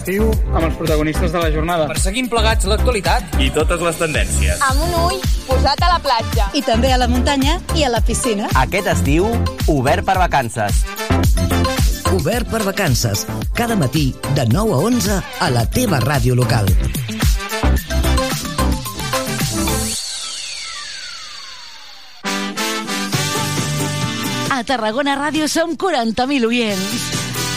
Estiu amb els protagonistes de la jornada. Perseguim plegats l'actualitat i totes les tendències. Amb un ull posat a la platja. I també a la muntanya i a la piscina. Aquest estiu, obert per vacances. Obert per vacances. Cada matí, de 9 a 11, a la teva ràdio local. A Tarragona Ràdio som 40.000 oients.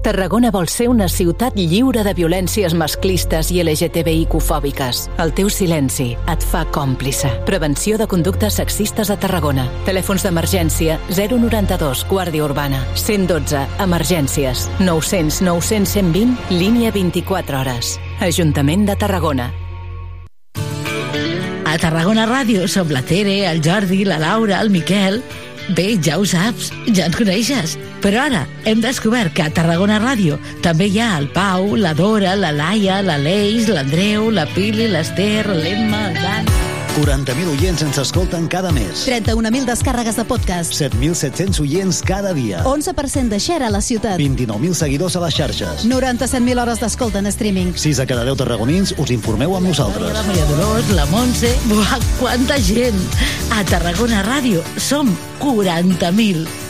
Tarragona vol ser una ciutat lliure de violències masclistes i LGTBIQ-fòbiques. El teu silenci et fa còmplice. Prevenció de conductes sexistes a Tarragona. Telèfons d'emergència 092 Guàrdia Urbana. 112 Emergències. 900 900 120 línia 24 hores. Ajuntament de Tarragona. A Tarragona Ràdio som la Tere, el Jordi, la Laura, el Miquel... Bé, ja ho saps, ja ens coneixes. Però ara hem descobert que a Tarragona Ràdio també hi ha el Pau, la Dora, la Laia, l'Aleix, l'Andreu, la Pili, l'Ester, l'Emma, el Dan... 40.000 oients ens escolten cada mes. 31.000 descàrregues de podcast. 7.700 oients cada dia. 11% de share a la ciutat. 29.000 seguidors a les xarxes. 97.000 hores d'escolta en streaming. 6 a cada 10 tarragonins us informeu amb nosaltres. La Maria Dolors, la Montse... Buah, quanta gent! A Tarragona Ràdio som 40.000.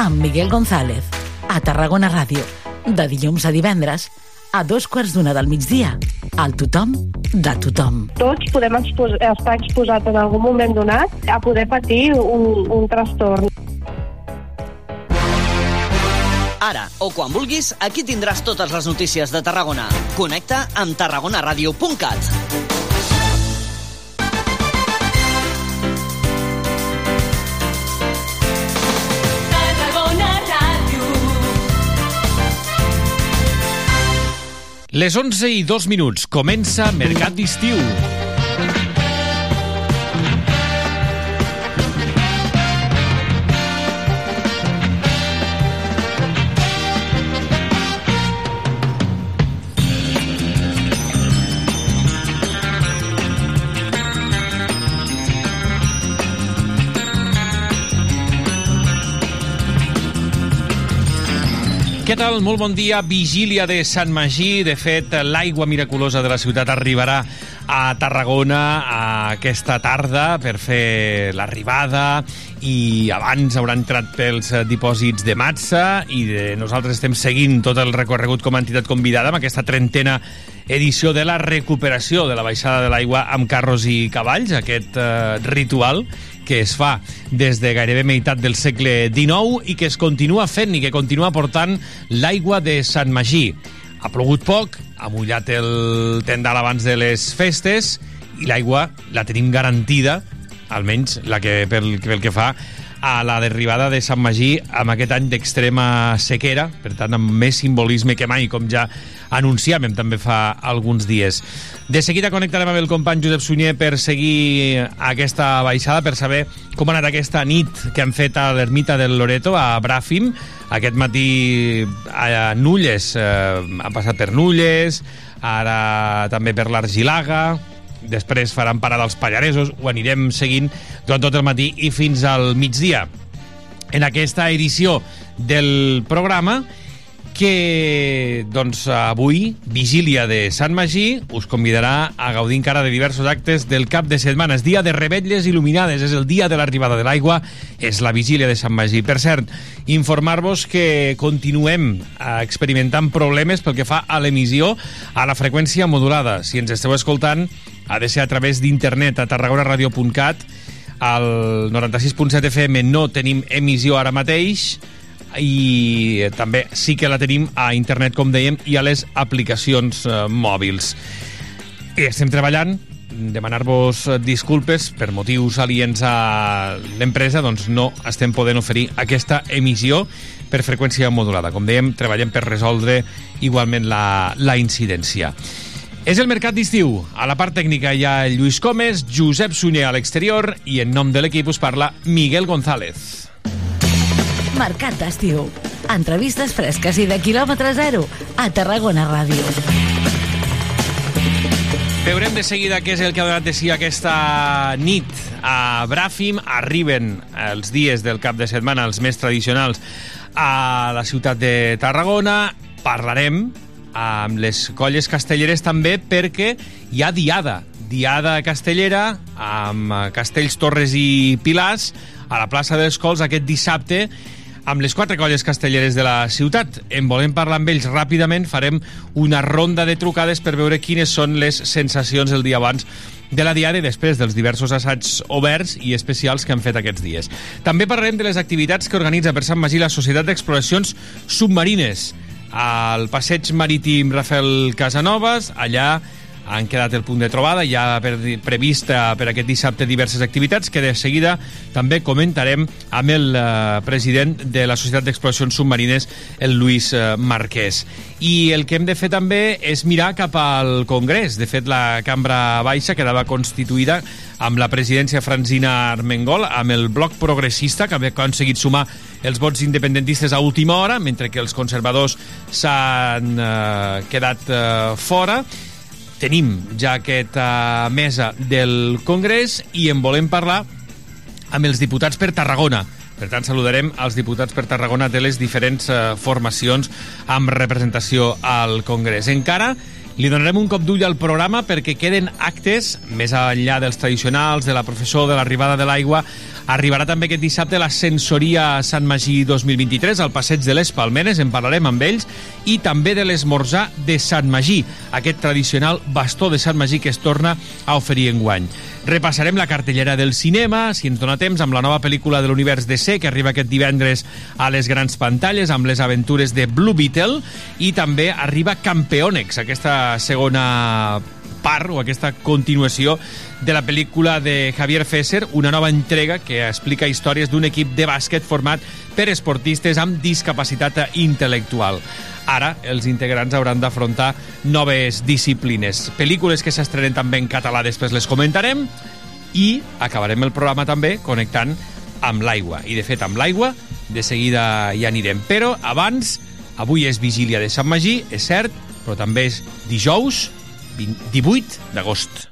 amb Miguel González. A Tarragona Ràdio. De dilluns a divendres a dos quarts d'una del migdia. Al tothom de tothom. Tots podem expos estar exposats en algun moment donat a poder patir un, un trastorn. Ara, o quan vulguis, aquí tindràs totes les notícies de Tarragona. Connecta amb tarragonaradio.cat. Les 11 i 2 minuts. Comença Mercat d'Estiu. Què tal? Molt bon dia. Vigília de Sant Magí. De fet, l'aigua miraculosa de la ciutat arribarà a Tarragona aquesta tarda per fer l'arribada i abans haurà entrat pels dipòsits de Matza i de, nosaltres estem seguint tot el recorregut com a entitat convidada amb aquesta trentena edició de la recuperació de la baixada de l'aigua amb carros i cavalls, aquest eh, ritual que es fa des de gairebé meitat del segle XIX i que es continua fent i que continua portant l'aigua de Sant Magí. Ha plogut poc, ha mullat el tendal abans de les festes i l'aigua la tenim garantida, almenys la que pel, pel que fa a la derribada de Sant Magí amb aquest any d'extrema sequera, per tant amb més simbolisme que mai, com ja anunciàvem també fa alguns dies. De seguida connectarem amb el company Josep Sunyer per seguir aquesta baixada, per saber com ha anat aquesta nit que han fet a l'ermita del Loreto, a Bràfim. Aquest matí a Nulles, eh, han passat per Nulles, ara també per l'Argilaga, després faran parada als Pallaresos, ho anirem seguint durant tot el matí i fins al migdia. En aquesta edició del programa que doncs, avui, vigília de Sant Magí, us convidarà a gaudir encara de diversos actes del cap de setmana. És dia de rebetlles il·luminades, és el dia de l'arribada de l'aigua, és la vigília de Sant Magí. Per cert, informar-vos que continuem eh, experimentant problemes pel que fa a l'emissió a la freqüència modulada. Si ens esteu escoltant, ha de ser a través d'internet a tarragonaradio.cat al 96.7 FM no tenim emissió ara mateix, i també sí que la tenim a internet, com dèiem, i a les aplicacions eh, mòbils. I estem treballant demanar-vos disculpes per motius aliens a l'empresa, doncs no estem podent oferir aquesta emissió per freqüència modulada. Com dèiem, treballem per resoldre igualment la, la incidència. És el Mercat d'Estiu. A la part tècnica hi ha Lluís Comes, Josep Sunyer a l'exterior i en nom de l'equip us parla Miguel González. Mercat d'estiu. Entrevistes fresques i de quilòmetre zero a Tarragona Ràdio. Veurem de seguida què és el que ha donat de si aquesta nit a Bràfim. Arriben els dies del cap de setmana, els més tradicionals, a la ciutat de Tarragona. Parlarem amb les colles castelleres també perquè hi ha diada. Diada castellera amb Castells, Torres i Pilars a la plaça dels Cols aquest dissabte amb les quatre colles castelleres de la ciutat. En volem parlar amb ells ràpidament, farem una ronda de trucades per veure quines són les sensacions el dia abans de la diada i després dels diversos assaigs oberts i especials que han fet aquests dies. També parlarem de les activitats que organitza per Sant Magí la Societat d'Exploracions Submarines al passeig marítim Rafael Casanovas, allà han quedat el punt de trobada, ja per, prevista per aquest dissabte diverses activitats que de seguida també comentarem amb el eh, president de la Societat d'Exploracions Submarines, el Lluís eh, Marquès. I el que hem de fer també és mirar cap al Congrés. De fet, la cambra baixa quedava constituïda amb la presidència Franzina Armengol, amb el bloc progressista, que havia aconseguit sumar els vots independentistes a última hora, mentre que els conservadors s'han eh, quedat eh, fora tenim ja aquesta mesa del Congrés i en volem parlar amb els diputats per Tarragona. Per tant, saludarem els diputats per Tarragona de les diferents eh, formacions amb representació al Congrés. Encara li donarem un cop d'ull al programa perquè queden actes, més enllà dels tradicionals, de la professor, de l'arribada de l'aigua, Arribarà també aquest dissabte la Sensoria Sant Magí 2023 al Passeig de les Palmeres, en parlarem amb ells, i també de l'esmorzar de Sant Magí, aquest tradicional bastó de Sant Magí que es torna a oferir en guany. Repassarem la cartellera del cinema, si ens dona temps, amb la nova pel·lícula de l'univers DC que arriba aquest divendres a les grans pantalles, amb les aventures de Blue Beetle, i també arriba Campeonex, aquesta segona part o aquesta continuació de la pel·lícula de Javier Fesser, una nova entrega que explica històries d'un equip de bàsquet format per esportistes amb discapacitat intel·lectual. Ara, els integrants hauran d'afrontar noves disciplines. Pel·lícules que s'estrenen també en català, després les comentarem, i acabarem el programa també connectant amb l'aigua. I, de fet, amb l'aigua, de seguida hi anirem. Però, abans, avui és vigília de Sant Magí, és cert, però també és dijous, 18 d'agost.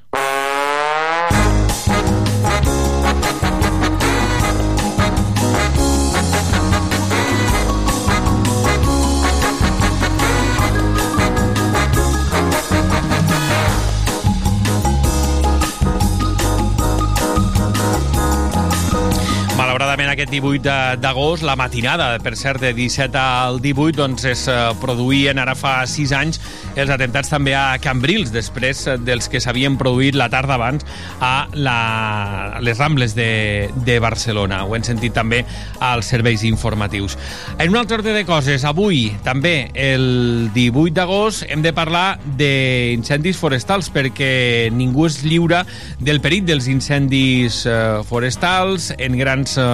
Aquest 18 d'agost, la matinada, per cert, de 17 al 18, doncs es eh, produïen ara fa 6 anys els atemptats també a Cambrils, després dels que s'havien produït la tarda abans a, la, les Rambles de, de Barcelona. Ho hem sentit també als serveis informatius. En un altre ordre de coses, avui també el 18 d'agost hem de parlar d'incendis forestals perquè ningú és lliure del perill dels incendis eh, forestals en grans eh,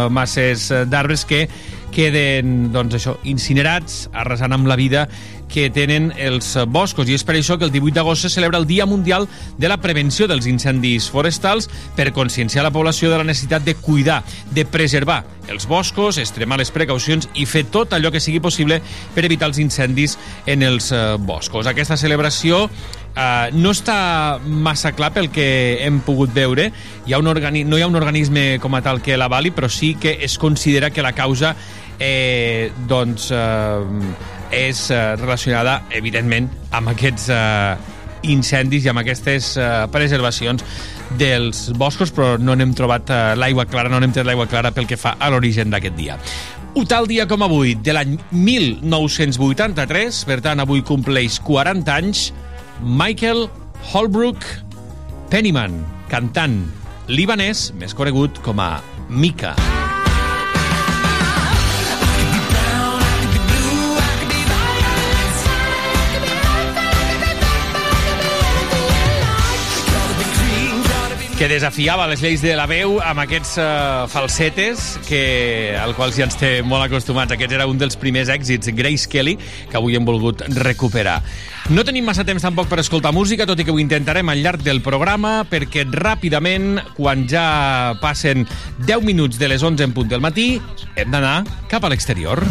masses d'arbres que queden doncs, això, incinerats, arrasant amb la vida que tenen els boscos i és per això que el 18 d'agost se celebra el Dia Mundial de la Prevenció dels Incendis Forestals per conscienciar la població de la necessitat de cuidar, de preservar els boscos, extremar les precaucions i fer tot allò que sigui possible per evitar els incendis en els eh, boscos. Aquesta celebració Uh, no està massa clar pel que hem pogut veure. Hi ha un organi no hi ha un organisme com a tal que l'avali, però sí que es considera que la causa eh, doncs, eh, és eh, relacionada, evidentment, amb aquests eh, incendis i amb aquestes eh, preservacions dels boscos, però no n'hem trobat eh, l'aigua clara, no n'hem tret l'aigua clara pel que fa a l'origen d'aquest dia. Un tal dia com avui, de l'any 1983, per tant, avui compleix 40 anys, Michael Holbrook Pennyman, cantant libanès, més conegut com a Mika. Que desafiava les lleis de la veu amb aquests uh, falsetes que, al quals ja ens té molt acostumats. Aquest era un dels primers èxits, Grace Kelly, que avui hem volgut recuperar. No tenim massa temps tampoc per escoltar música, tot i que ho intentarem al llarg del programa, perquè ràpidament, quan ja passen 10 minuts de les 11 en punt del matí, hem d'anar cap a l'exterior.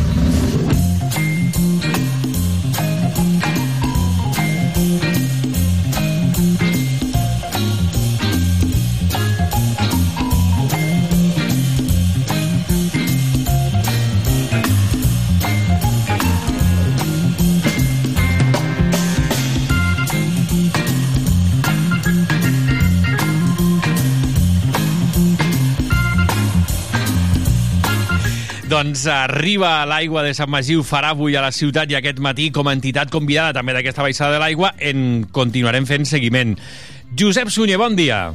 Doncs arriba l'aigua de Sant Magí, ho farà avui a la ciutat i aquest matí com a entitat convidada també d'aquesta baixada de l'aigua en continuarem fent seguiment. Josep Sunyer, bon dia.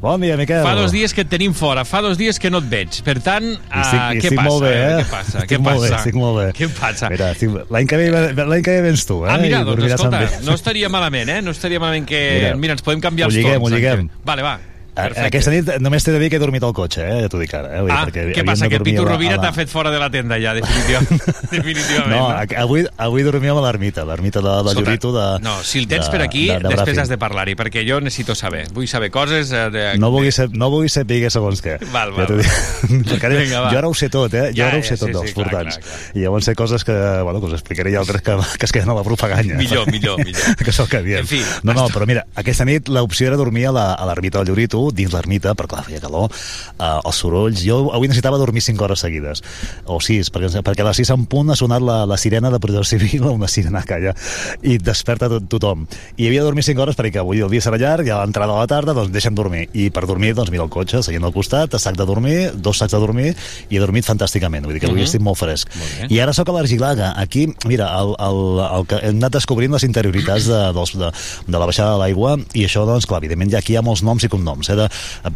Bon dia, Miquel. Fa dos dies que et tenim fora, fa dos dies que no et veig. Per tant, estic, uh, què estic passa? Molt bé, eh? Què passa? Estic què molt passa? Bé, estic molt bé. Què passa? Mira, estic... l'any que, ve, que ve vens tu, eh? Ah, mira, I doncs escolta, no estaria malament, eh? No estaria malament que... Mira, Mira, ens podem canviar ho els lliguem, torns. ho lliguem. eh? Vale, va. Perfecte. Aquesta nit només t'he de dir que he dormit al cotxe, eh? Ja t'ho dic ara. Eh? Vull Ah, perquè què passa? de Que Pitu Rovira la- t'ha fet fora de la tenda ja, definitivament. definitivament No, avui, avui dormíem a l'ermita, l'ermita de, de Llorito de... No, si el tens de, per aquí, de, de després has de parlar-hi, perquè jo necessito saber. Vull saber coses... Eh, de... No vull, ser, no vull saber segons què. Val, Ja val, dic. Perquè Vinga, va. jo ara ho sé tot, eh? Jo Ja, ara ho ja, sé tot sí, dels sí, clar, portants. clar, I llavors sé coses que, bueno, que us explicaré i altres que, que es queden a la propaganda. Millor, millor, millor. que és el que diem. En fi, no, no, però mira, aquesta nit l'opció era dormir a l'ermita del Llorito, dins l'ermita, però clar, feia calor, eh, els sorolls... Jo avui necessitava dormir 5 hores seguides, o 6, perquè, perquè a les 6 en punt ha sonat la, la sirena de protecció civil, una sirena que allà, i desperta tot, tothom. I havia de dormir 5 hores perquè avui el dia serà llarg, i a l'entrada de la tarda, doncs deixa'm dormir. I per dormir, doncs mira el cotxe, seguint al costat, sac de dormir, dos sacs de dormir, i he dormit fantàsticament, vull dir que avui Mhm. estic molt fresc. Molt. I ara sóc a l'Argilaga. Aquí, mira, el, el, el que hem anat descobrint les interioritats de, dels, de, de la baixada de l'aigua i això, doncs, clar, evidentment, ja aquí hi ha molts noms i cognoms. Eh, de,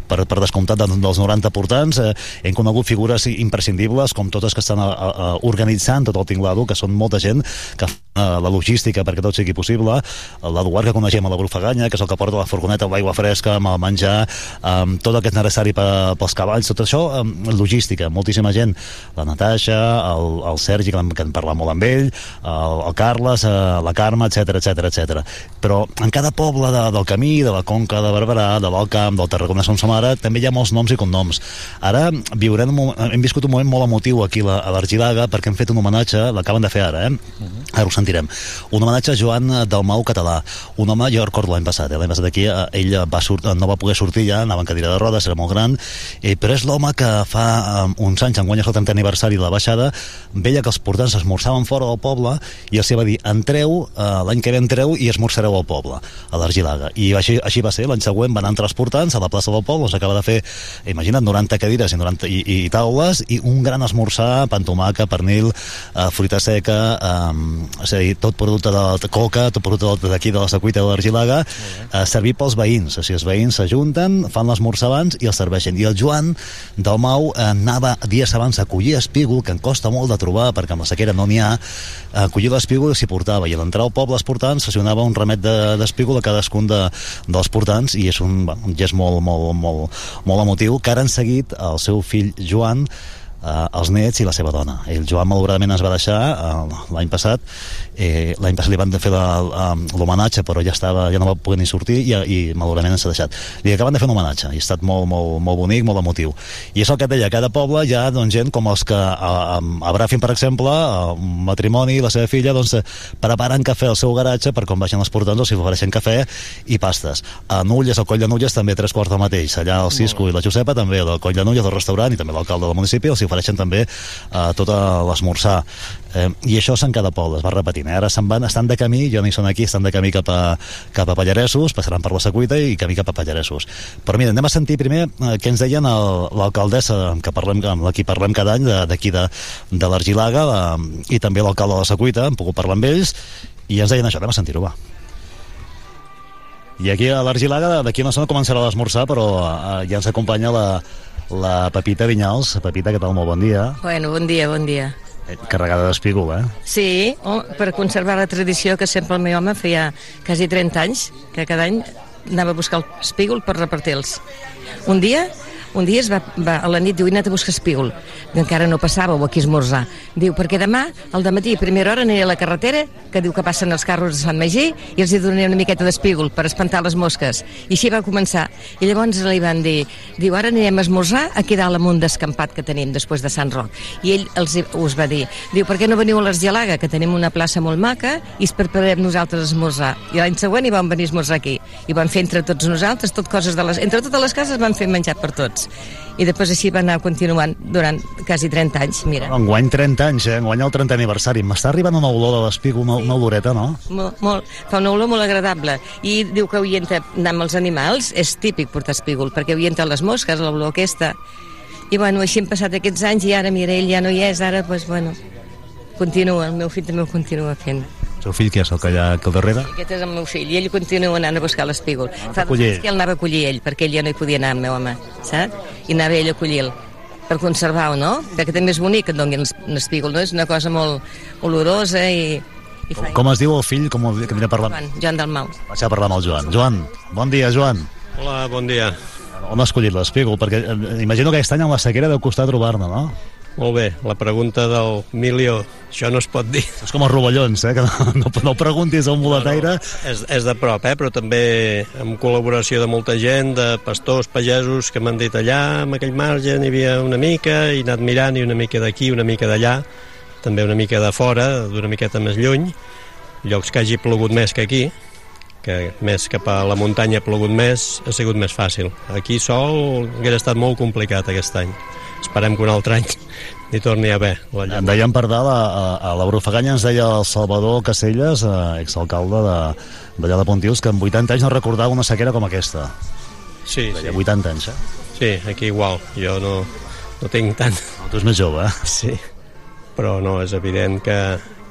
per, per descomptat de, dels 90 portants, eh, hem conegut figures imprescindibles, com totes que estan a, a, a, organitzant tot el tinglado, que són molta gent que eh, la logística perquè tot sigui possible. L'Eduard, que coneixem a la Brufaganya, que és el que porta la furgoneta amb l'aigua fresca, amb el menjar, amb tot el que és necessari per, pels cavalls, tot això, eh, logística, moltíssima gent. La Natasha, el, el Sergi, que, que en parla molt amb ell, el, el Carles, eh, la Carme, etc etc etc. Però en cada poble de, del camí, de la Conca de Barberà, de l'Alt Camp, del Tarragona Som Som Ara, també hi ha molts noms i cognoms. Ara viurem hem viscut un moment molt emotiu aquí a la- a l'Argilaga perquè hem fet un homenatge, l'acaben de fer ara, eh? Ara ho sentirem. Un homenatge a Joan Dalmau Català. Un home, jo recordo l'any passat, eh? l'any passat aquí, eh, ell va sort, no va poder sortir ja, anava en cadira de rodes, era molt gran, eh, però és l'home que fa eh, uns anys, en guanyes el 30 aniversari de la baixada, veia que els portants esmorzaven fora del poble i els va dir, entreu, eh, l'any que ve entreu i esmorzareu al poble, a l'Argilaga. I així, així va ser, l'any següent van entrar els portants a la plaça del poble, s'acaba de fer, imagina't, 90 cadires i, 90, i, i taules, i un gran esmorzar, pantomaca, pernil, eh, fruita seca, eh, dir, tot producte de coca, tot producte d'aquí de la secuita de l'Argilaga, eh, servir pels veïns. O sigui, els veïns s'ajunten, fan l'esmorzar abans i el serveixen. I el Joan del Mau eh, anava dies abans a collir espígol, que em costa molt de trobar, perquè amb la sequera no n'hi ha, a collir l'espígol i s'hi portava. I a l'entrar al poble els portants un remet de- d'espígol a cadascun de, dels portants i és un, bueno, un gest molt, molt, molt, molt emotiu que ara han seguit el seu fill Joan eh, els nets i la seva dona. El Joan malauradament es va deixar eh, l'any passat, eh, l'any passat li van fer eh, l'homenatge però ja estava ja no va poder ni sortir i, i malauradament s'ha deixat. Li acaben de fer un homenatge i ha estat molt, molt, molt bonic, molt emotiu. I és el que et deia, a cada poble hi ha doncs, gent com els que a, a, a Bràfim, per exemple, un matrimoni i la seva filla doncs, eh, preparen cafè al seu garatge per quan baixen els portants els hi ofereixen cafè i pastes. A Nulles, al Coll de Nulles, també tres quarts del mateix. Allà el Cisco i la Josepa també, del Coll de Nulles, del restaurant i també l'alcalde del municipi els ofereixen també eh, tot l'esmorzar. Eh, I això Sant cada Pol es va repetint. Eh? Ara se'n van, estan de camí, jo no hi són aquí, estan de camí cap a, cap a Pallaresos, passaran per la Secuita i camí cap a Pallaresos. Però mira, anem a sentir primer eh, què ens deien l'alcaldessa, que parlem, amb la qui parlem cada any, de- d'aquí de, de l'Argilaga, eh, i també l'alcalde de la Secuita, hem pogut parlar amb ells, i ens deien això, anem a sentir-ho, va. I aquí a l'Argilaga, d'aquí una estona començarà l'esmorzar, però eh, ja ens acompanya la, la Pepita Vinyals. Pepita, què tal? Molt bon dia. Bueno, bon dia, bon dia. Eh, Carregada d'espígol, eh? Sí, oh, per conservar la tradició que sempre el meu home feia quasi 30 anys, que cada any anava a buscar el espígol per repartir-los. Un dia, un dia es va, va, a la nit diu, he anat a buscar espígol, que encara no passàveu aquí a esmorzar. Diu, perquè demà, al matí, a primera hora, aniré a la carretera, que diu que passen els carros de Sant Magí, i els hi donaré una miqueta d'espígol per espantar les mosques. I així va començar. I llavors li van dir, diu, ara anirem a esmorzar aquí dalt amunt d'escampat que tenim després de Sant Roc. I ell els, us va dir, diu, per què no veniu a l'Argelaga, que tenim una plaça molt maca, i es preparem nosaltres a esmorzar. I l'any següent hi vam venir a esmorzar aquí. I vam fer entre tots nosaltres, tot coses de les... Entre totes les cases vam fer menjar per tots. I després així va anar continuant durant quasi 30 anys, mira. Enguany 30 anys, eh? Enguany el 30 aniversari. M'està arribant una olor de l'espígol, una, una oloreta, no? Molt, molt, fa una olor molt agradable. I diu que orienta anar amb els animals, és típic portar espígol, perquè orienta les mosques, l'olor aquesta. I bueno, així han passat aquests anys i ara, mira, ell ja no hi és, ara, doncs, bueno, continua, el meu fill també ho continua fent. El seu fill, que és el que hi ha aquí al darrere? Aquest és el meu fill, i ell continua anant a buscar l'espígol. Fa dos anys que ell anava a collir ell, perquè ell ja no hi podia anar, el meu home, saps? I anava ell a collir-lo per conservar-ho, no? Perquè també és bonic que et donin un espígol, no? És una cosa molt olorosa i... i fa... Com es diu el fill? Com el, que anirà parlant? Joan, Joan Dalmau. Vaig a parlar amb el Joan. Joan, bon dia, Joan. Hola, bon dia. On has escollit l'espígol? Perquè eh, imagino que aquest any amb la sequera deu costar trobar-ne, no? Molt bé, la pregunta del milió, això no es pot dir. És com els rovellons, eh? Que no, no, no preguntis a un boletaire. És, és de prop, eh? però també amb col·laboració de molta gent, de pastors, pagesos, que m'han dit allà, en aquell marge n'hi havia una mica, i anat mirant, i una mica d'aquí, una mica d'allà, també una mica de fora, d'una miqueta més lluny, llocs que hagi plogut més que aquí, que més cap a la muntanya ha plogut més, ha sigut més fàcil. Aquí sol hauria estat molt complicat aquest any. Esperem que un altre any n'hi torni a haver. La Em deien per dalt, a, a, a la Brufaganya ens deia el Salvador Caselles, eh, exalcalde de, d'allà de Pontils, que amb 80 anys no recordava una sequera com aquesta. Sí, Deia 80 anys, eh? Sí, aquí igual. Jo no, no tinc tant. No, tu és més jove, eh? Sí. Però no, és evident que,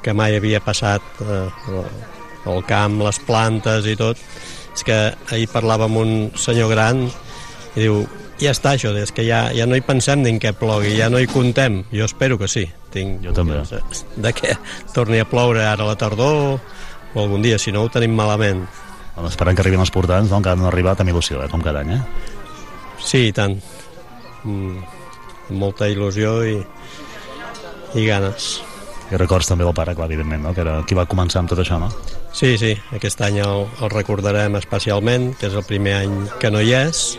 que mai havia passat eh, el camp, les plantes i tot. És que ahir parlava amb un senyor gran i diu, ja està això, és que ja, ja no hi pensem en què plogui, ja no hi contem. Jo espero que sí. Tinc jo també. De que torni a ploure ara a la tardor o algun dia, si no ho tenim malament. Bueno, esperant que arribin els portants, no? encara no han arribat amb il·lusió, eh? com cada any, eh? Sí, i tant. Mm, molta il·lusió i, i ganes. I records també del pare, clar, evidentment, no? que era qui va començar amb tot això, no? Sí, sí, aquest any el, el recordarem especialment, que és el primer any que no hi és.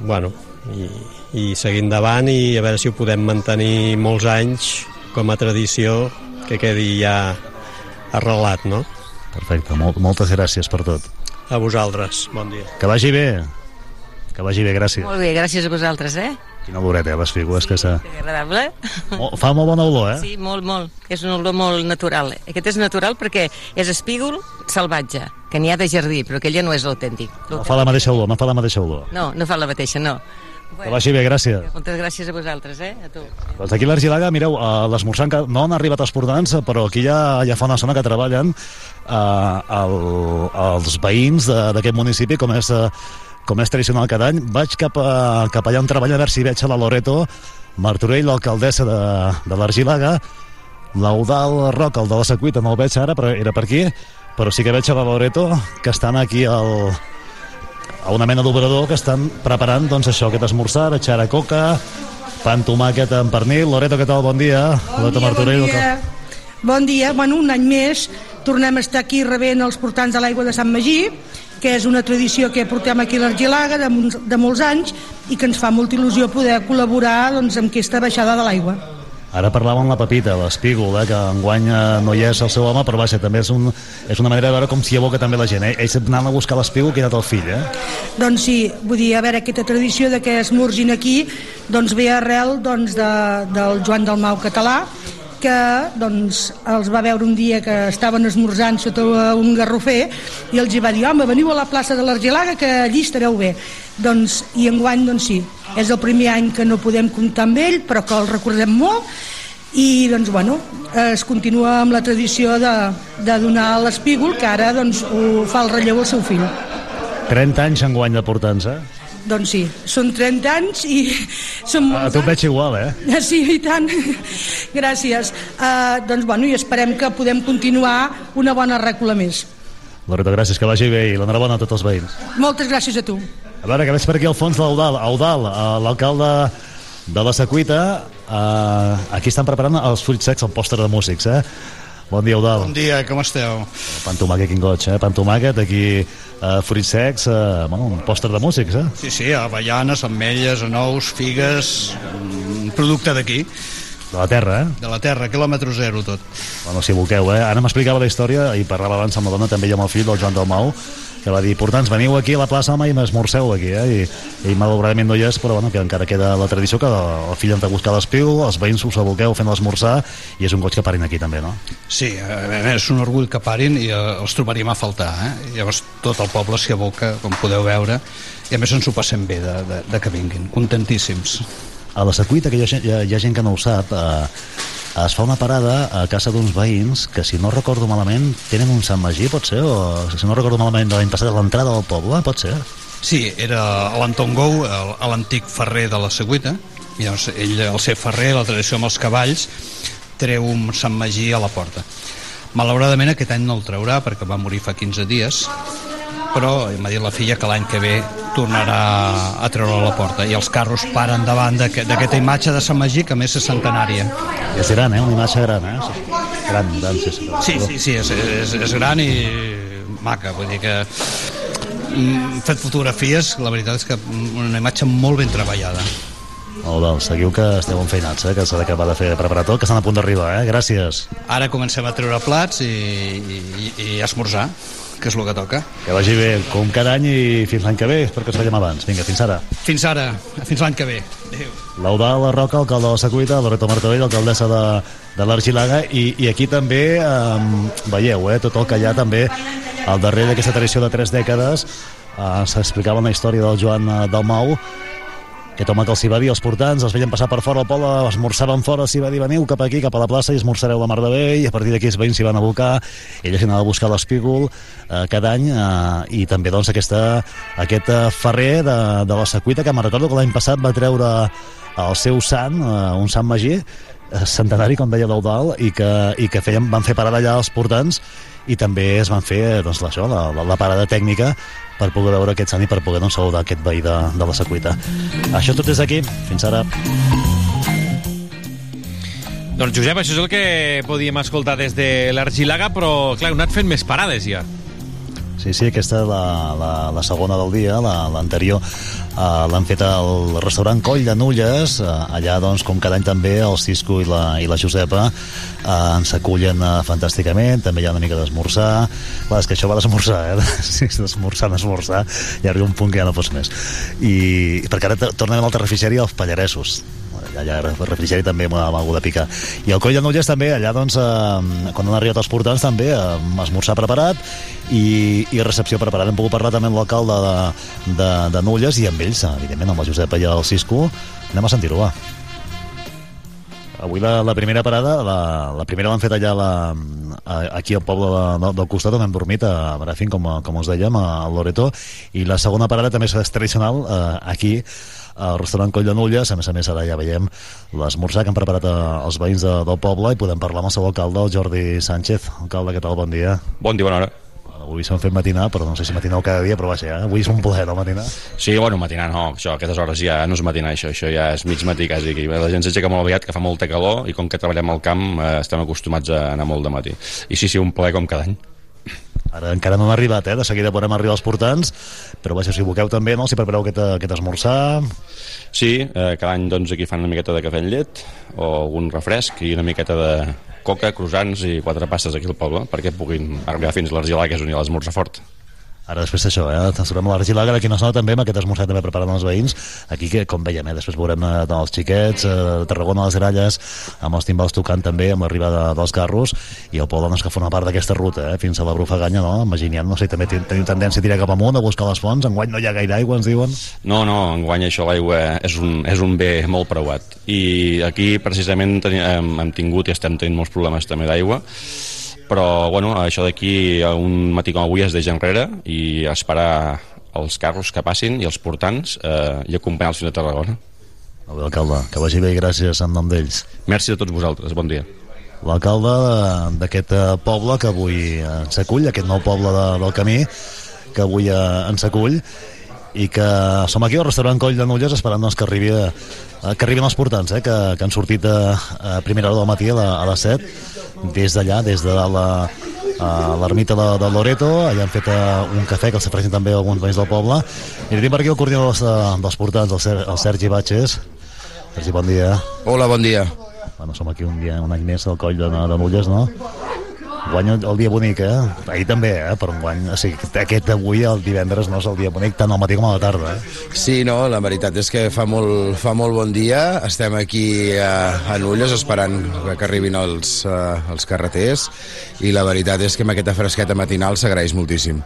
Bueno, i, i seguir endavant i a veure si ho podem mantenir molts anys com a tradició que quedi ja arrelat, no? Perfecte, Mol moltes gràcies per tot. A vosaltres, bon dia. Que vagi bé. Que vagi bé, gràcies. Molt bé, gràcies a vosaltres, eh? Quina oloreta, eh, les figures, que s'ha... Agradable. Fa molt bona olor, eh? Sí, molt, molt. És una olor molt natural. Aquest és natural perquè és espígol salvatge, que n'hi ha de jardí, però aquell ja no és l'autèntic. No fa la mateixa olor, no fa la mateixa olor. No, no fa la mateixa, no. Que vagi bé, gràcies. Moltes gràcies a vosaltres, eh? A tu. Doncs aquí l'Argilaga, mireu, a l'esmorzant que no han arribat els portants, però aquí ja, ja fa una zona que treballen eh, el, els veïns de- d'aquest municipi, com és, eh, com és tradicional cada any. Vaig cap, a, cap allà on treballa, a veure si veig a la Loreto Martorell, l'alcaldessa de, de l'Argilaga, l'Eudal Roca, el de la Secuita, no el veig ara, però era per aquí, però sí que veig a la Loreto, que estan aquí al, a una mena d'obrador que estan preparant doncs això, aquest esmorzar, veig ara coca, pa amb tomàquet amb pernil. Loreto, què tal? Bon dia. Bon Loreto dia, Martorell, bon dia. Bon dia. Bueno, un any més tornem a estar aquí rebent els portants de l'aigua de Sant Magí, que és una tradició que portem aquí a l'Argilaga de, de molts anys i que ens fa molta il·lusió poder col·laborar doncs, amb aquesta baixada de l'aigua. Ara parlàvem amb la Pepita, l'Espígol, eh, que enguany eh, no hi és el seu home, però vaja, també és, un, és una manera de veure com s'hi aboca també la gent. Eh? Ells anant a buscar l'Espígol, que ha anat el fill, eh? Doncs sí, vull dir, a veure, aquesta tradició de que esmorzin aquí doncs ve arrel doncs, de, del Joan Dalmau català, que doncs, els va veure un dia que estaven esmorzant sota un garrofer i els va dir, home, veniu a la plaça de l'Argelaga que allí estareu bé. Doncs, I enguany, doncs sí, és el primer any que no podem comptar amb ell, però que el recordem molt, i doncs, bueno, es continua amb la tradició de, de donar l'espígol, que ara doncs, ho fa el relleu al seu fill. 30 anys enguany de portança. Doncs sí, són 30 anys i són A molts tu et veig igual, eh? anys. Sí, i tant. Gràcies. Uh, doncs, bueno, i esperem que podem continuar una bona rècula més. Loreto, gràcies, que vagi bé i l'enhorabona a tots els veïns. Moltes gràcies a tu. A veure, que veig per aquí al fons l'Eudal, Eudal, eh, l'alcalde de la Secuita. Uh, aquí estan preparant els fruits secs, el pòster de músics, eh? Bon dia, Eudal. Bon dia, com esteu? Pan tomàquet, quin goig, eh? Pan tomàquet, aquí uh, fruits secs, uh, bueno, un pòster de músics, eh? Sí, sí, avellanes, ametlles, anous, figues, un producte d'aquí. De la terra, eh? De la terra, quilòmetre zero tot. Bueno, si volqueu, eh? Ara m'explicava la història i parlava abans amb la dona, també i amb el fill del Joan Dalmau, que va dir, portants, veniu aquí a la plaça home, i m'esmorceu aquí, eh? I, i malauradament no hi és, però bueno, que encara queda la tradició que el fill entra a buscar l'espígol, els veïns us aboqueu fent l'esmorzar, i és un goig que parin aquí també, no? Sí, eh, és un orgull que parin i eh, els trobaríem a faltar, eh? Llavors tot el poble s'hi aboca, com podeu veure, i a més ens ho passem bé de, de, de que vinguin, contentíssims. A la secuita, que hi ha, gent- hi ha, hi ha gent que no ho sap, eh, es fa una parada a casa d'uns veïns que, si no recordo malament, tenen un Sant Magí, pot ser? O, si no recordo malament, de l'any passat, a l'entrada del poble, pot ser? Sí, era l'Anton Gou, el- l'antic ferrer de la Seguita, i llavors ell, el ser ferrer, la tradició amb els cavalls, treu un Sant Magí a la porta. Malauradament aquest any no el traurà perquè va morir fa 15 dies, però m'ha dit la filla que l'any que ve tornarà a treure a la porta i els carros paren davant d'aquest- d'aquesta imatge de Sant Magí que més és centenària. És gran, eh? Una imatge gran, eh? Gran, gran, sí, sí. Sí, sí, sí, és, és, és gran i maca, vull dir que mm, hem fet fotografies, la veritat és que una imatge molt ben treballada. Bé, seguiu que esteu enfeinats, eh? Que s'ha d'acabar de fer preparar tot, que estan a punt d'arribar, eh? Gràcies. Ara comencem a treure plats i, i, i esmorzar, que és el que toca. Que vagi bé, com cada any i fins l'any que ve, espero que us veiem abans. Vinga, fins ara. Fins ara, fins l'any que ve. Adéu. L'Eudal La Roca, alcalde de la Secuita, Loreto Martorell, alcaldessa de, de l'Argilaga, i, i aquí també um, veieu eh, tot el que hi ha també al darrere d'aquesta tradició de tres dècades. Uh, S'explicava una història del Joan uh, Dalmau, aquest home que els dir als portants, els veien passar per fora al poble, esmorçaven fora, els hi va dir veniu cap aquí, cap a la plaça i esmorzareu la mar de bé i a partir d'aquí els veïns s'hi van abocar ella s'hi anava a buscar l'espígol eh, cada any eh, i també doncs aquesta, aquest eh, ferrer de, de la secuita que me'n recordo que l'any passat va treure el seu sant, eh, un sant magí eh, centenari, com deia l'Eudal, i que, i que feien, van fer parada allà els portants i també es van fer doncs, això, la, la, la parada tècnica per poder veure aquest sant i per poder doncs, saludar aquest veí de, de la secuita. Això tot és aquí. Fins ara. Doncs Josep, això és el que podíem escoltar des de l'Argilaga, però clar, heu anat fent més parades ja. Sí, sí, aquesta és la, la, la segona del dia, la- l'anterior. Uh, l'han fet al restaurant Coll de Nulles, uh, allà doncs com cada any també el Cisco i la, i la Josepa uh, ens acullen uh, fantàsticament, també hi ha una mica d'esmorzar, clar, és que això va d'esmorzar, eh? sí, d'esmorzar, d'esmorzar, i arriba un punt que ja no pots més. I perquè ara tornem al terrificeri als Pallaresos, allà al refrigeri també amb, amb algú de picar i el Coll de Nulles també, allà doncs eh, quan han arribat els portants també eh, esmorzar preparat i, i recepció preparada. Hem pogut parlar també amb l'alcalde de, de, de Nulles i amb ells, evidentment amb el Josep i el Cisco. Anem a sentir-ho, va Avui la, la primera parada, la, la primera l'han fet allà la, a, aquí al poble de, de, del costat on hem dormit, a Brafin, com, com us dèiem, a Loreto, i la segona parada també és tradicional eh, aquí, al restaurant Coll de Nulles, a més a més ara ja veiem l'esmorzar que han preparat els veïns de, del poble i podem parlar amb el seu alcalde, el Jordi Sánchez. Alcalde, què tal? Bon dia. Bon dia, bona hora. Avui s'han fet matinar, però no sé si matineu cada dia, però vaja, eh? avui és un plaer, no, matinar? Sí, bueno, matinar no, això, a aquestes hores ja no és matinar, això, això ja és mig matí quasi aquí. La gent s'aixeca molt aviat, que fa molta calor, i com que treballem al camp eh, estem acostumats a anar molt de matí. I sí, sí, un plaer com cada any. Ara encara no han arribat, eh? De seguida podrem arribar als portants, però vaja, si buqueu també, no? Si prepareu aquest, aquest esmorzar... Sí, eh, cada any doncs, aquí fan una miqueta de cafè amb llet o algun refresc i una miqueta de coca, croissants i quatre pastes aquí al poble perquè puguin arribar fins a l'Argilà, que és on hi ha l'esmorzar fort. Ara després d'això, eh? Trobem a l'Argilaga, d'aquí no sona també, amb aquest esmorzar també preparant els veïns. Aquí, que, com veiem, eh? després veurem eh, els xiquets, eh, Tarragona, les gralles, amb els timbals tocant també, amb l'arribada dels carros, i el poble doncs, que forma part d'aquesta ruta, eh? fins a la Brufaganya, no? Imaginem, no sé, també ten- teniu tendència a tirar cap amunt, a buscar les fonts, enguany no hi ha gaire aigua, ens diuen. No, no, enguany això l'aigua és, un, és un bé molt preuat. I aquí precisament hem, hem tingut i estem tenint molts problemes també d'aigua, però bueno, això d'aquí a un matí com avui es deixa enrere i esperar els carros que passin i els portants eh, i acompanyar-los fins a Tarragona. Molt bé, alcalde, que vagi bé i gràcies en nom d'ells. Merci a tots vosaltres, bon dia. L'alcalde de- d'aquest eh, poble que avui eh, ens acull, aquest nou poble de, del camí, que avui eh, ens acull, i que som aquí al restaurant Coll de Nulles esperant doncs, que, arribi, eh, que arribin els portants, eh, que, que han sortit a, a primera hora del matí a, la, a les 7 des d'allà, des de la, a l'ermita de, de Loreto, allà han fet eh, un cafè que els ofereixen també alguns veïns del poble i tenim per aquí el coordinador dels, eh, dels portants, el, Ser, el Sergi Batxes Sergi, bon dia Hola, bon dia. Bueno, som aquí un dia, un any més al coll de, de Nulles, no? Guany el, el dia bonic, eh? Ahir també, eh? Per un guany. O sigui, aquest avui, el divendres, no és el dia bonic, tant al matí com a la tarda, eh? Sí, no, la veritat és que fa molt, fa molt bon dia. Estem aquí a, a Nulles esperant que arribin els, uh, els carreters i la veritat és que amb aquesta fresqueta matinal s'agraeix moltíssim.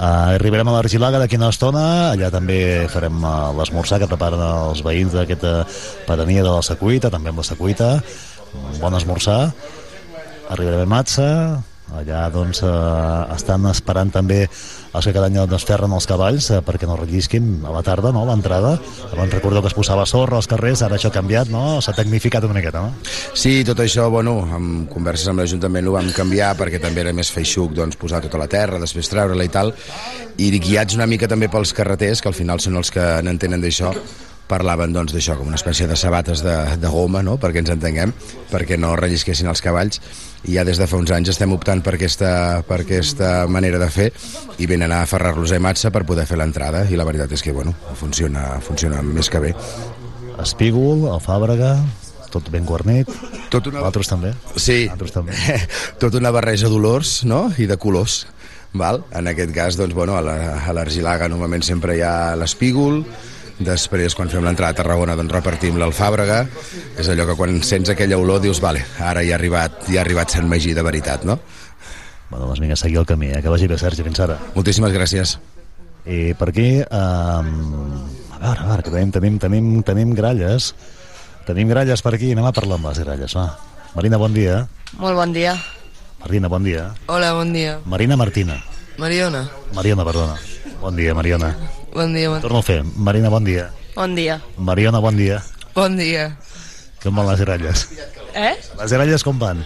Uh, arribarem a l'Argilaga d'aquí una estona, allà també farem uh, l'esmorzar que preparen els veïns d'aquesta pedania de la Secuita, també amb la Secuita, un bon esmorzar. A Matza, allà doncs uh, estan esperant també els que cada any doncs, ferren els cavalls uh, perquè no rellisquin a la tarda, no?, a l'entrada. Abans recordeu que es posava sorra als carrers, ara això ha canviat, no? S'ha tecnificat una miqueta, no? Sí, tot això, bueno, amb converses amb l'Ajuntament ho vam canviar perquè també era més feixuc doncs, posar tota la terra, després treure-la i tal, i guiats una mica també pels carreters, que al final són els que n'entenen d'això, parlaven doncs d'això, com una espècie de sabates de, de goma, no?, perquè ens entenguem, perquè no rellisquessin els cavalls, i ja des de fa uns anys estem optant per aquesta, per aquesta manera de fer i venen a aferrar-los a Matza per poder fer l'entrada i la veritat és que, bueno, funciona, funciona més que bé. Espígol, el Fàbrega, tot ben guarnit. Tot una... Altres també. Sí, Altres també. tota una barreja d'olors no? i de colors. Val? En aquest cas, doncs, bueno, a la- a l'Argilaga normalment sempre hi ha l'espígol, després quan fem l'entrada a Tarragona doncs repartim l'alfàbrega, és allò que quan sents aquella olor dius, vale, ara ja ha arribat, ja ha arribat Sant Magí de veritat, no? Bueno, doncs vinga, seguir el camí, eh? que vagi bé, Sergi, fins ara. Moltíssimes gràcies. I per aquí, um, a veure, a veure, que tenim, tenim, tenim, tenim gralles, tenim gralles per aquí, anem a parlar amb les gralles, va. Marina, bon dia. Molt bon dia. Marina, bon dia. Hola, bon dia. Marina Martina. Mariona. Mariona, perdona. Bon dia, Mariona. Bon dia, bon, Torno a fer. Marina, bon dia. bon dia. Mariona, bon dia. Bon dia. Com van les gralles? Eh? Les gralles com van?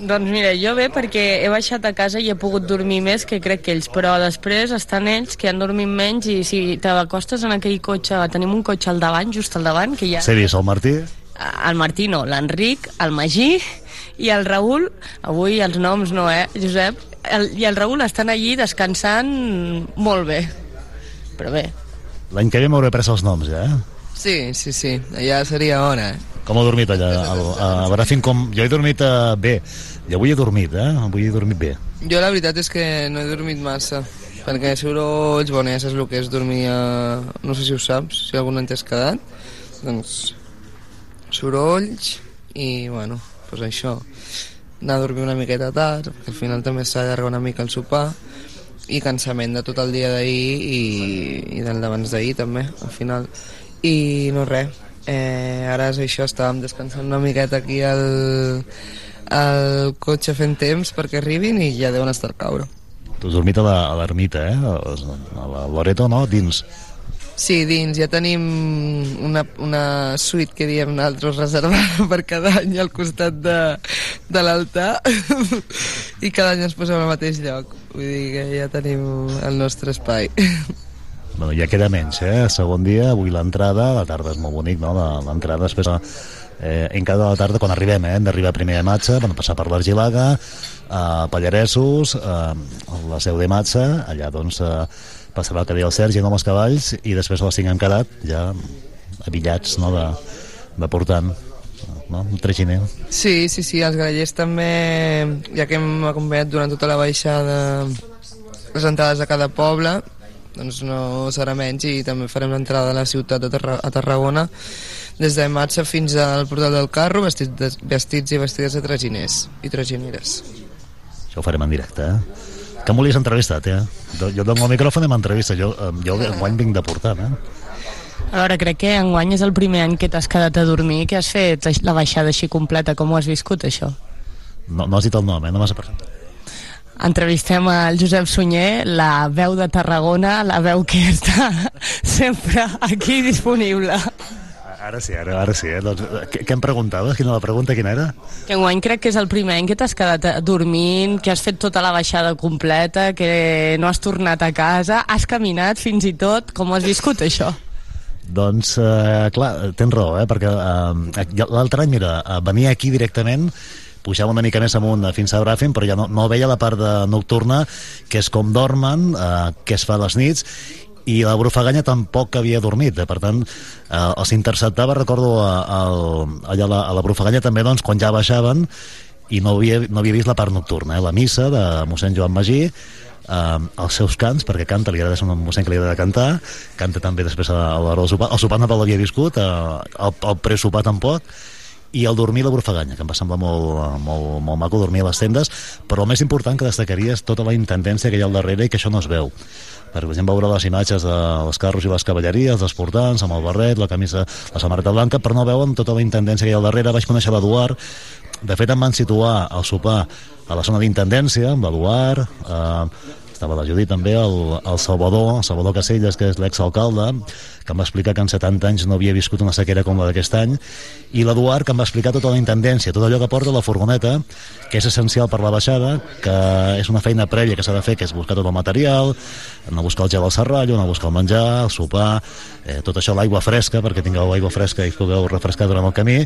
Doncs mira, jo bé perquè he baixat a casa i he pogut dormir més que crec que ells, però després estan ells que han dormit menys i si t'acostes en aquell cotxe, tenim un cotxe al davant, just al davant, que ja... S'he vist el Martí? El Martí no, l'Enric, el Magí i el Raül, avui els noms no, eh, Josep, el, i el Raül estan allí descansant molt bé, però bé. L'any que ve m'hauré pres els noms, ja, eh? Sí, sí, sí, ja seria hora. Com ha dormit allà? El, a Bràfim, com... Jo he dormit uh, bé. I avui he dormit, eh? Avui he dormit bé. Jo la veritat és que no he dormit massa, perquè sorolls, ja saps el que és dormir a... No sé si ho saps, si algun any t'has quedat. Doncs sorolls i, bueno, doncs això. Anar a dormir una miqueta tard, perquè al final també s'allarga una mica el sopar i cansament de tot el dia d'ahir i, i del d'abans d'ahir també, al final. I no res, eh, ara és això, estàvem descansant una miqueta aquí al, al cotxe fent temps perquè arribin i ja deuen estar al caure. Tu has dormit a l'ermita, eh? A la Loreto, no? Dins. Sí, dins ja tenim una, una suite que diem nosaltres reservada per cada any al costat de, de l'altar i cada any ens posem al mateix lloc. Vull dir que ja tenim el nostre espai. Bueno, ja queda menys, eh? Segon dia, avui l'entrada, la tarda és molt bonic, no? L'entrada després... Eh, en cada la tarda, quan arribem, eh? hem d'arribar primer a Matxa, vam passar per l'Argilaga, a Pallaresos, a la seu de Matxa, allà doncs eh, passarà el que deia el Sergi, amb els cavalls, i després a les 5 hem quedat, ja avillats, no?, de, de portant, no?, un traginer. Sí, sí, sí, els grallers també, ja que hem acompanyat durant tota la baixada les entrades a cada poble, doncs no serà menys i també farem l'entrada a la ciutat de Tarra a Tarragona des de Matxa fins al portal del carro vestits, de, vestits i vestides de traginers i tragineres. Això ho farem en directe, eh? Que m'ho entrevistat, eh? Jo, dono el micròfon i m'entrevista. Jo, eh, jo enguany vinc de portant, eh? A veure, crec que enguany és el primer any que t'has quedat a dormir, que has fet la baixada així completa. Com ho has viscut, això? No, no has dit el nom, eh? No m'has presentat. Entrevistem el Josep Sunyer, la veu de Tarragona, la veu que està sempre aquí disponible. Ara sí, ara, ara sí, eh? Doncs, eh, què, què em preguntaves? Quina la pregunta, quina era? Que enguany crec que és el primer any que t'has quedat eh, dormint, que has fet tota la baixada completa, que no has tornat a casa, has caminat fins i tot. Com ho has viscut, això? Doncs, eh, clar, tens raó, eh? Perquè eh, l'altre any, mira, eh, venia aquí directament pujava una mica més amunt eh, fins a Bràfim, però ja no, no veia la part de nocturna, que és com dormen, eh, què es fa a les nits, i la Brufaganya tampoc havia dormit, eh? per tant eh, els interceptava, recordo a, a, allà a la, a la Brufaganya també doncs, quan ja baixaven i no havia, no havia vist la part nocturna, eh? la missa de mossèn Joan Magí eh, els seus cants, perquè canta, li agrada ser un mossèn que li agrada cantar, canta també després a, l'hora del sopar, el sopar no l'havia viscut, eh, el, el presopar tampoc, i el dormir la Brufaganya, que em va semblar molt, molt, molt maco dormir a les tendes, però el més important que destacaria és tota la intendència que hi ha al darrere i que això no es veu. Per exemple veure les imatges dels carros i les cavalleries, dels portants, amb el barret, la camisa, la samarreta blanca, però no veuen tota la intendència que hi ha al darrere. Vaig conèixer l'Eduard, de fet em van situar al sopar a la zona d'intendència, amb l'Eduard, eh, estava la Judit també, el, el Salvador, Salvador Caselles, que és l'exalcalde, que em va explicar que en 70 anys no havia viscut una sequera com la d'aquest any, i l'Eduard, que em va explicar tota la intendència, tot allò que porta la furgoneta, que és essencial per la baixada, que és una feina prèvia que s'ha de fer, que és buscar tot el material, anar a buscar el gel al serrallo, anar a buscar el menjar, el sopar, eh, tot això, l'aigua fresca, perquè tingueu aigua fresca i pugueu refrescar durant el camí,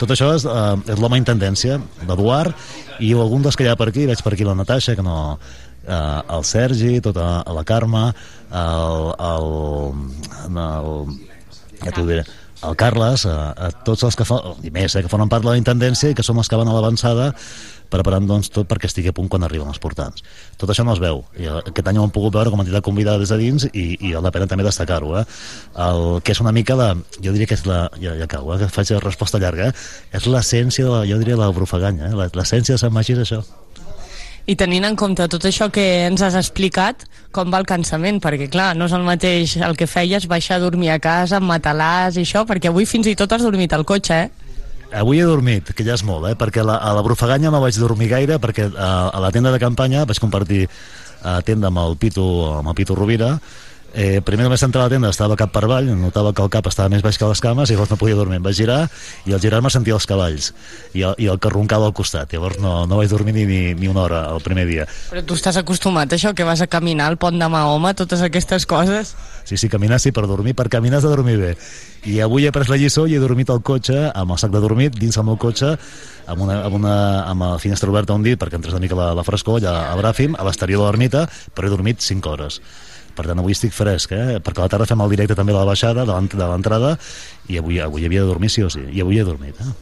tot això és, eh, és l'home intendència, l'Eduard, i algun dels que hi ha per aquí, veig per aquí la Natasha, que no, eh, el Sergi, tota la Carme, el, el, el, ja t'ho diré, el Carles, a, a tots els que fa, i més, eh, que formen part de la intendència i que són els que van a l'avançada preparant doncs, tot perquè estigui a punt quan arriben els portants. Tot això no es veu. I eh, aquest any ho hem pogut veure com a entitat convidada des de dins i, i val la pena també destacar-ho. Eh? El que és una mica de... Jo diria que és la... Ja, ja cau, eh? que faig la resposta llarga. Eh? És l'essència, de la, jo diria, la brufaganya. Eh? L'essència de Sant Magí és això. I tenint en compte tot això que ens has explicat, com va el cansament? Perquè, clar, no és el mateix el que feies, baixar a dormir a casa, amb matalàs i això, perquè avui fins i tot has dormit al cotxe, eh? Avui he dormit, que ja és molt, eh? perquè la, a la Brufaganya no vaig dormir gaire, perquè a, a la tenda de campanya vaig compartir a tenda amb el Pitu, amb el Pitu Rovira, Eh, primer només entrar a la tenda estava cap per avall, notava que el cap estava més baix que les cames i llavors no podia dormir. Em vaig girar i al girar-me sentia els cavalls i el, i el que roncava al costat. Llavors no, no vaig dormir ni, ni, ni una hora el primer dia. Però tu estàs acostumat a això, que vas a caminar al pont de Mahoma, totes aquestes coses? Sí, sí, caminar sí, per dormir, per caminar has de dormir bé. I avui he pres la lliçó i he dormit al cotxe, amb el sac de dormir, dins el meu cotxe, amb una, amb una amb la finestra oberta un dit perquè entres una mica la, la frescor allà a Bràfim, a l'exterior de l'ermita, però he dormit 5 hores per tant avui estic fresc, eh? perquè a la tarda fem el directe també de la baixada, de l'entrada i avui, avui havia de dormir sí o sí i avui he dormit eh?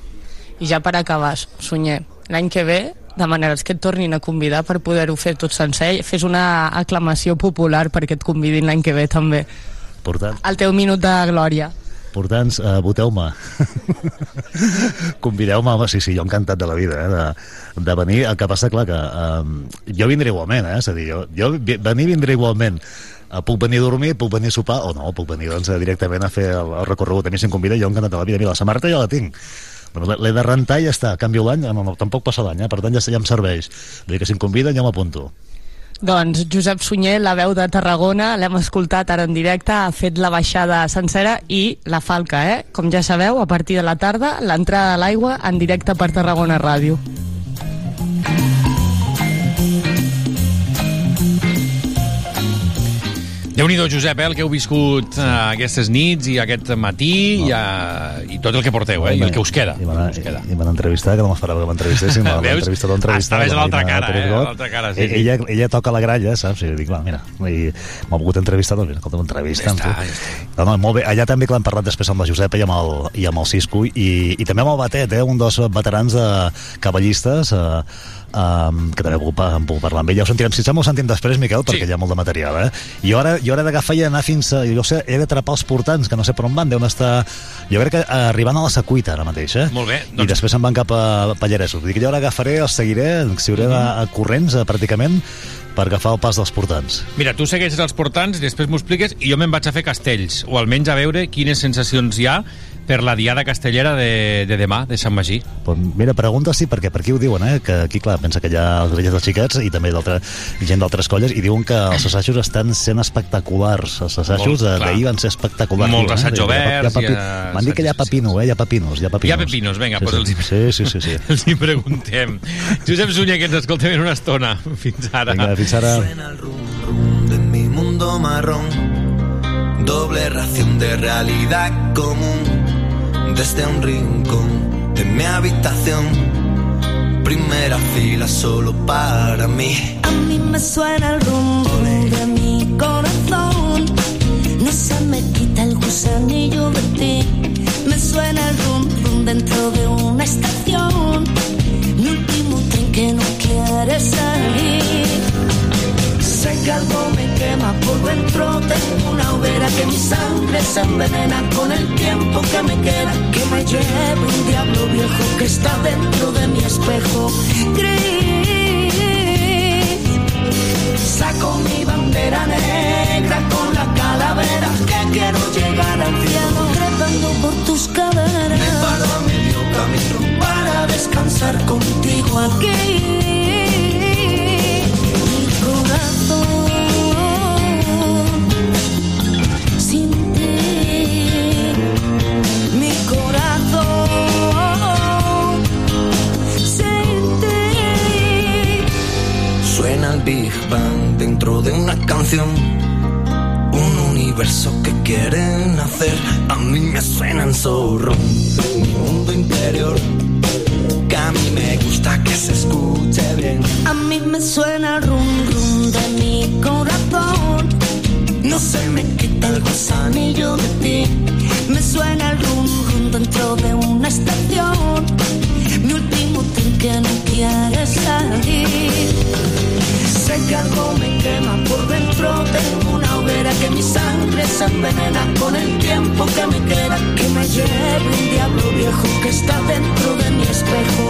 I ja per acabar, Sunyer, l'any que ve demanaràs que et tornin a convidar per poder-ho fer tot sencer, fes una aclamació popular perquè et convidin l'any que ve també Portant. el teu minut de glòria portants, uh, voteu-me convideu-me, home, sí, sí, jo encantat de la vida eh, de, de venir, el que passa clar que um, jo vindré igualment eh, és a dir, jo, jo venir vindré igualment puc venir a dormir, puc venir a sopar o no, puc venir doncs, directament a fer el, el recorregut a mi si em convida, jo encantat de la vida mira, la samarreta ja la tinc l'he de rentar i ja està, canvio l'any no, no, tampoc passa l'any, eh? per tant ja, ja em serveix vull dir que si em conviden jo m'apunto doncs Josep Sunyer, la veu de Tarragona, l'hem escoltat ara en directe, ha fet la baixada sencera i la falca, eh? Com ja sabeu, a partir de la tarda, l'entrada a l'aigua en directe per Tarragona Ràdio. Déu nhi Josep, eh, el que heu viscut eh, aquestes nits i aquest matí i, eh, i tot el que porteu, eh, i el que us queda. I van, i, i van entrevistar, que no m'esperava que m'entrevistessin. Veus? entrevistar entrevistar. Estaves a l'altra cara, eh, a l'altra cara, sí. Ella, ella toca la gralla, saps? I dic, va, mira, m'ha volgut entrevistar, doncs mira, escolta, m'entrevista. Ja No, no, molt bé. Allà també que l'han parlat després amb la Josepa i amb el, i amb el Cisco i, i també amb el Batet, eh, un dels veterans de cavallistes, eh, um, que també puc, en puc parlar amb ell. Ja ho sentirem, si sembla ho sentim després, Miquel, perquè hi ha molt de material, eh? I ara, jo ara d'agafar i anar fins a... Jo sé, he d'atrapar els portants, que no sé per on van, deuen estar... Jo crec que arribant a la Secuita ara mateix, eh? Molt bé. I després se'n van cap a Pallaresos. Dic, jo ara agafaré, els seguiré, els seguiré Mhm. a, a corrents, eh, pràcticament, per agafar el pas dels portants. Mira, tu segueixes els portants, després m'ho expliques, i jo me'n vaig a fer castells, o almenys a veure quines sensacions hi ha per la diada castellera de, de demà, de Sant Magí. Pues mira, pregunta sí, perquè per aquí ho diuen, eh? que aquí, clar, pensa que hi ha els grellers dels xiquets i també d'altra gent d'altres colles, i diuen que els assajos estan sent espectaculars. Els assajos Molt, d'ahir van ser espectaculars. Molts ha- hi ha oberts, papi- ha M'han dit que hi ha pepino, eh? Hi ha pepinos, hi ha pepinos. Hi ha pepinos, vinga, sí, doncs sí. els Sí, sí, sí, sí. Els hi preguntem. Josep Sunyer, que ens escoltem en una estona. Fins ara. Vinga, fins ara. de mi mundo marrón. Doble ración de realidad común. Desde un rincón de mi habitación. Primera fila solo para mí. A mí me suena el rum rum de mi corazón. No se me quita el gusanillo de ti. Me suena el rum rum dentro de una estación. Mi último tren que no quiere salir. Que algo me quema por dentro. Tengo una hoguera que mi sangre se envenena con el tiempo que me queda. Que me lleve un diablo viejo que está dentro de mi espejo. Gris. Saco mi bandera negra con la calavera que quiero llegar al cielo trepando por tus caderas. Me paro a camino para descansar contigo aquí. Big Bang dentro de una canción. Un universo que quieren hacer. A mí me suenan zorro. Mi mundo interior. Que a mí me gusta que se escuche bien. A mí me suena el rum rum de mi corazón. No se me quita el gusanillo de ti. Me suena el rum rum dentro de una estación. Que no quiere salir. Sé que algo me quema por dentro. Tengo una hoguera que mi sangre se envenena con el tiempo que me queda. Que me lleve un diablo viejo que está dentro de mi espejo.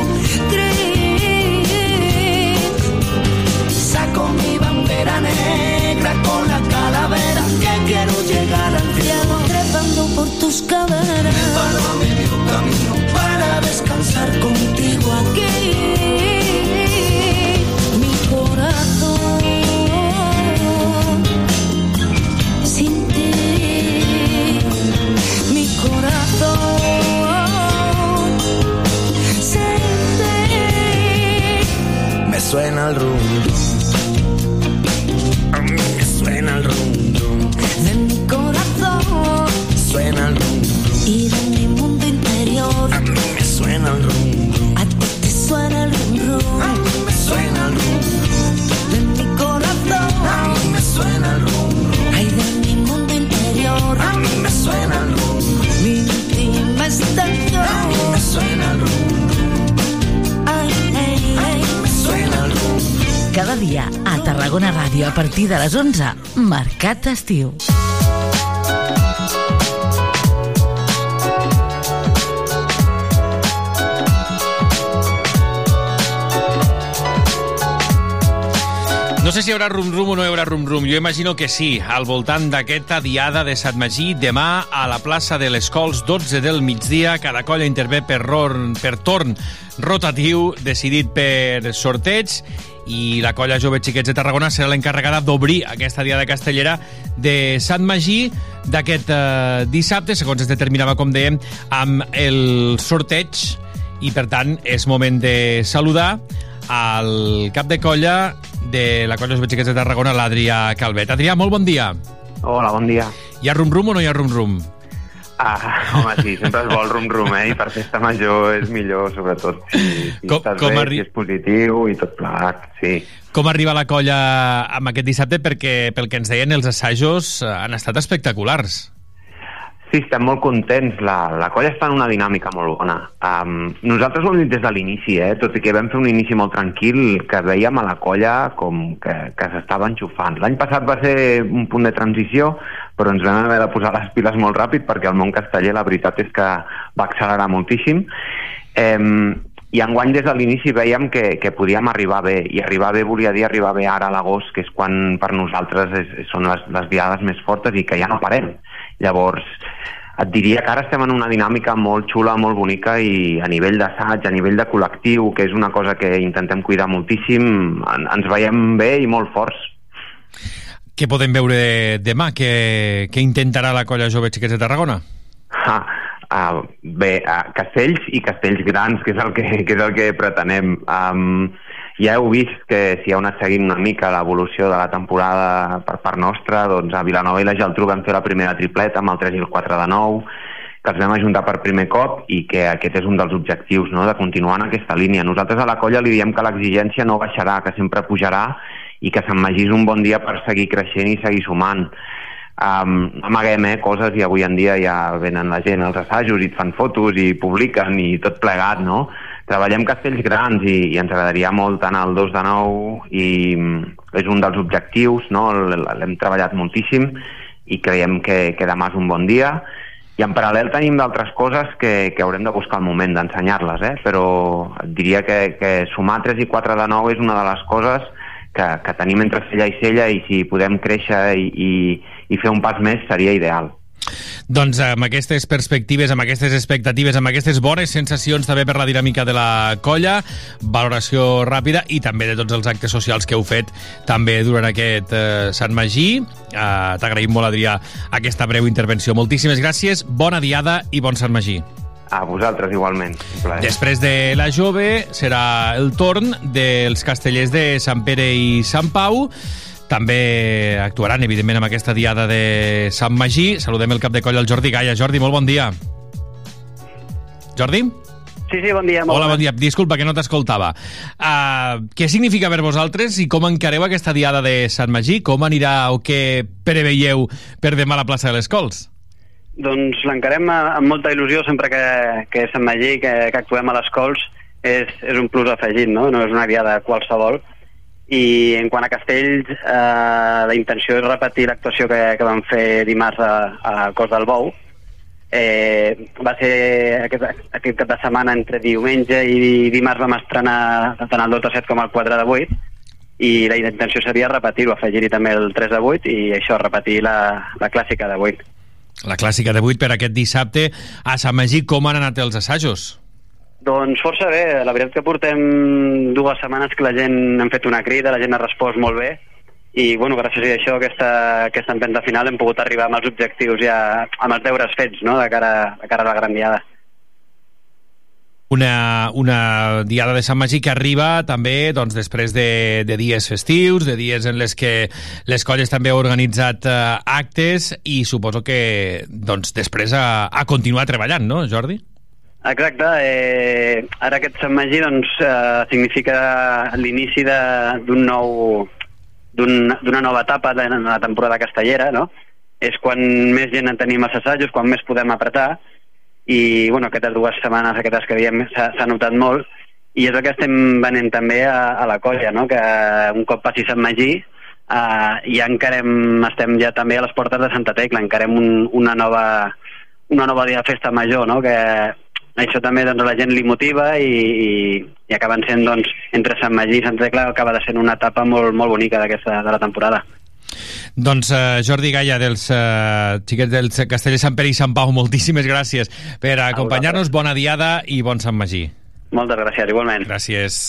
Gris. Saco mi bandera negra con la calavera que quiero llegar al cielo trepando por tus caderas. Me paro a medio camino descansar contigo aquí. Mi corazón sin ti. Mi corazón sin ti. Me suena el rum Cada dia a Tarragona Ràdio a partir de les 11, Mercat d'Estiu. No sé si hi haurà rum-rum o no hi haurà rum-rum. Jo imagino que sí, al voltant d'aquesta diada de Sant Magí, demà a la plaça de les Cols, 12 del migdia, cada colla intervé per, ron, per torn rotatiu, decidit per sorteig, i la colla Jove Xiquets de Tarragona serà l'encarregada d'obrir aquesta diada castellera de Sant Magí d'aquest eh, dissabte, segons es determinava, com dèiem, amb el sorteig, i per tant és moment de saludar al cap de colla de la colla Jove Xiquets de Tarragona, l'Adrià Calvet. Adrià, molt bon dia. Hola, bon dia. Hi ha rum-rum o no hi ha rum-rum? Ah, home, sí, sempre es vol rum-rum, eh? I per festa major és millor, sobretot. Si, si Com- estàs com bé, arri- si és positiu i tot plegat, sí. Com arriba la colla amb aquest dissabte? Perquè, pel que ens deien, els assajos han estat espectaculars. Sí, estem molt contents. La, la colla està en una dinàmica molt bona. Um, nosaltres ho hem dit des de l'inici, eh? tot i que vam fer un inici molt tranquil, que veiem a la colla com que, que s'estava enxufant. L'any passat va ser un punt de transició, però ens vam haver de posar les piles molt ràpid perquè el món casteller la veritat és que va accelerar moltíssim. Um, i enguany des de l'inici veiem que, que podíem arribar bé, i arribar bé volia dir arribar bé ara a l'agost, que és quan per nosaltres és, són les, les diades més fortes i que ja no parem. Llavors, et diria que ara estem en una dinàmica molt xula, molt bonica i a nivell d'assaig, a nivell de col·lectiu, que és una cosa que intentem cuidar moltíssim, en, ens veiem bé i molt forts. Què podem veure demà? Què, què intentarà la colla Jove Xiquets de Tarragona? Ha, uh, bé, uh, castells i castells grans, que és el que, que, és el que pretenem. Um, ja heu vist que si heu anat seguint una mica l'evolució de la temporada per part nostra, doncs a Vilanova i la Geltrú vam fer la primera tripleta amb el 3 i el 4 de 9, que els vam ajuntar per primer cop i que aquest és un dels objectius, no?, de continuar en aquesta línia. Nosaltres a la colla li diem que l'exigència no baixarà, que sempre pujarà i que Sant Magí un bon dia per seguir creixent i seguir sumant. Um, amaguem eh, coses i avui en dia ja venen la gent als assajos i et fan fotos i publiquen i tot plegat, no? Treballem castells grans i, i ens agradaria molt anar al 2 de 9 i mm, és un dels objectius, no? L'hem treballat moltíssim i creiem que, que demà és un bon dia i en paral·lel tenim d'altres coses que, que haurem de buscar el moment d'ensenyar-les, eh? però diria que, que sumar 3 i 4 de 9 és una de les coses que, que tenim entre cella i cella i si podem créixer i, i, i fer un pas més seria ideal. Doncs amb aquestes perspectives, amb aquestes expectatives, amb aquestes bones sensacions també per la dinàmica de la colla, valoració ràpida i també de tots els actes socials que heu fet també durant aquest eh, Sant Magí. Eh, T'agraïm molt, Adrià, aquesta breu intervenció. Moltíssimes gràcies, bona diada i bon Sant Magí. A vosaltres igualment. Després de la jove serà el torn dels castellers de Sant Pere i Sant Pau. També actuaran, evidentment, amb aquesta diada de Sant Magí. Saludem el cap de colla, el Jordi Gaia. Jordi, molt bon dia. Jordi? Sí, sí, bon dia. Molt Hola, bon dia. Disculpa, que no t'escoltava. Uh, què significa per vosaltres i com encareu aquesta diada de Sant Magí? Com anirà o què preveieu per demà a la plaça de les Cols? Doncs l'encarem amb molta il·lusió sempre que, que és Sant Magí, que, que actuem a les Cols, és, és un plus afegit, no? No és una diada qualsevol. I en quant a Castells, eh, la intenció és repetir l'actuació que, que vam fer dimarts a, a Cos del Bou. Eh, va ser aquest, aquest cap de setmana entre diumenge i dimarts vam estrenar tant el 2 de 7 com el 4 de 8 i la intenció seria repetir-ho, afegir-hi també el 3 de 8 i això, repetir la, la clàssica de 8. La clàssica de 8 per aquest dissabte a Sant Magí. Com han anat els assajos? Doncs força bé, la veritat que portem dues setmanes que la gent han fet una crida, la gent ha respost molt bé i bueno, gràcies a això aquesta, aquesta empenta final hem pogut arribar amb els objectius ja, amb els deures fets no? de, cara, de cara a la gran diada. Una, una diada de Sant Magí que arriba també doncs, després de, de dies festius, de dies en les que les colles també han organitzat eh, actes i suposo que doncs, després a, a continuar treballant, no, Jordi? Exacte, eh, ara aquest Sant Magí doncs, eh, significa l'inici de- d'un nou d'un- d'una nova etapa de la temporada castellera, no? És quan més gent en tenim als assajos, quan més podem apretar, i bueno, aquestes dues setmanes aquestes que diem s'ha notat molt i és el que estem venent també a, a la colla no? que un cop passi Sant Magí uh, ja encarem estem ja també a les portes de Santa Tecla encarem un, una nova una nova dia de festa major no? que això també doncs, la gent li motiva i, i, i acaben sent doncs, entre Sant Magí i Santa Tecla acaba de ser una etapa molt, molt bonica d'aquesta de la temporada Doncs uh, Jordi Gaia dels uh, xiquets dels Castellers Sant Pere i Sant Pau, moltíssimes gràcies per acompanyar-nos. Bona diada i bon Sant Magí. Moltes gràcies, igualment. Gràcies.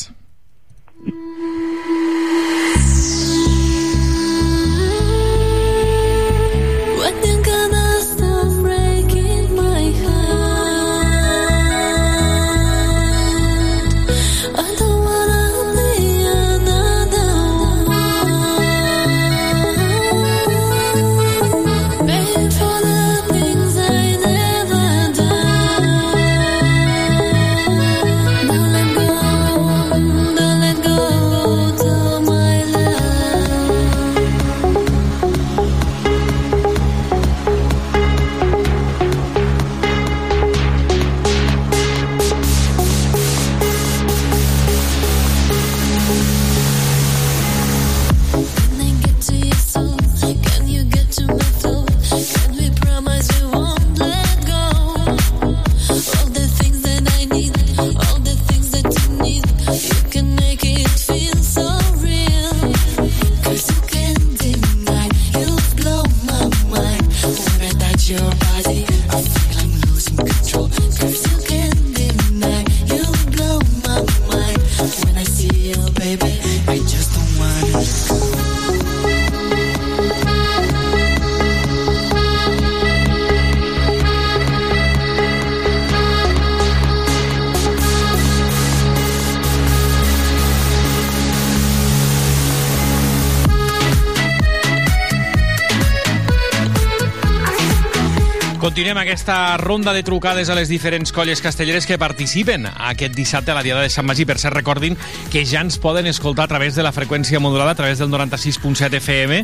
Continuem aquesta ronda de trucades a les diferents colles castelleres que participen aquest dissabte a la Diada de Sant Magí. Per cert, recordin que ja ens poden escoltar a través de la freqüència modulada, a través del 96.7 FM.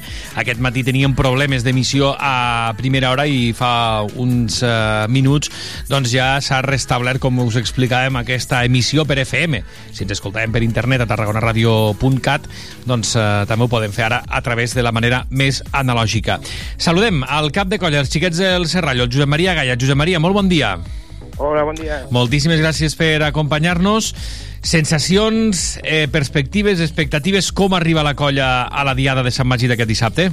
Aquest matí teníem problemes d'emissió a primera hora i fa uns uh, minuts doncs ja s'ha restablert, com us explicàvem, aquesta emissió per FM. Si ens escoltàvem per internet a tarragonaradio.cat, doncs uh, també ho podem fer ara a través de la manera més analògica. Saludem al cap de colla, els xiquets del Serrallo, el Josep Maria Gaia. Josep Maria, molt bon dia. Hola, bon dia. Moltíssimes gràcies per acompanyar-nos. Sensacions, eh, perspectives, expectatives, com arriba la colla a la Diada de Sant Magí d'aquest dissabte?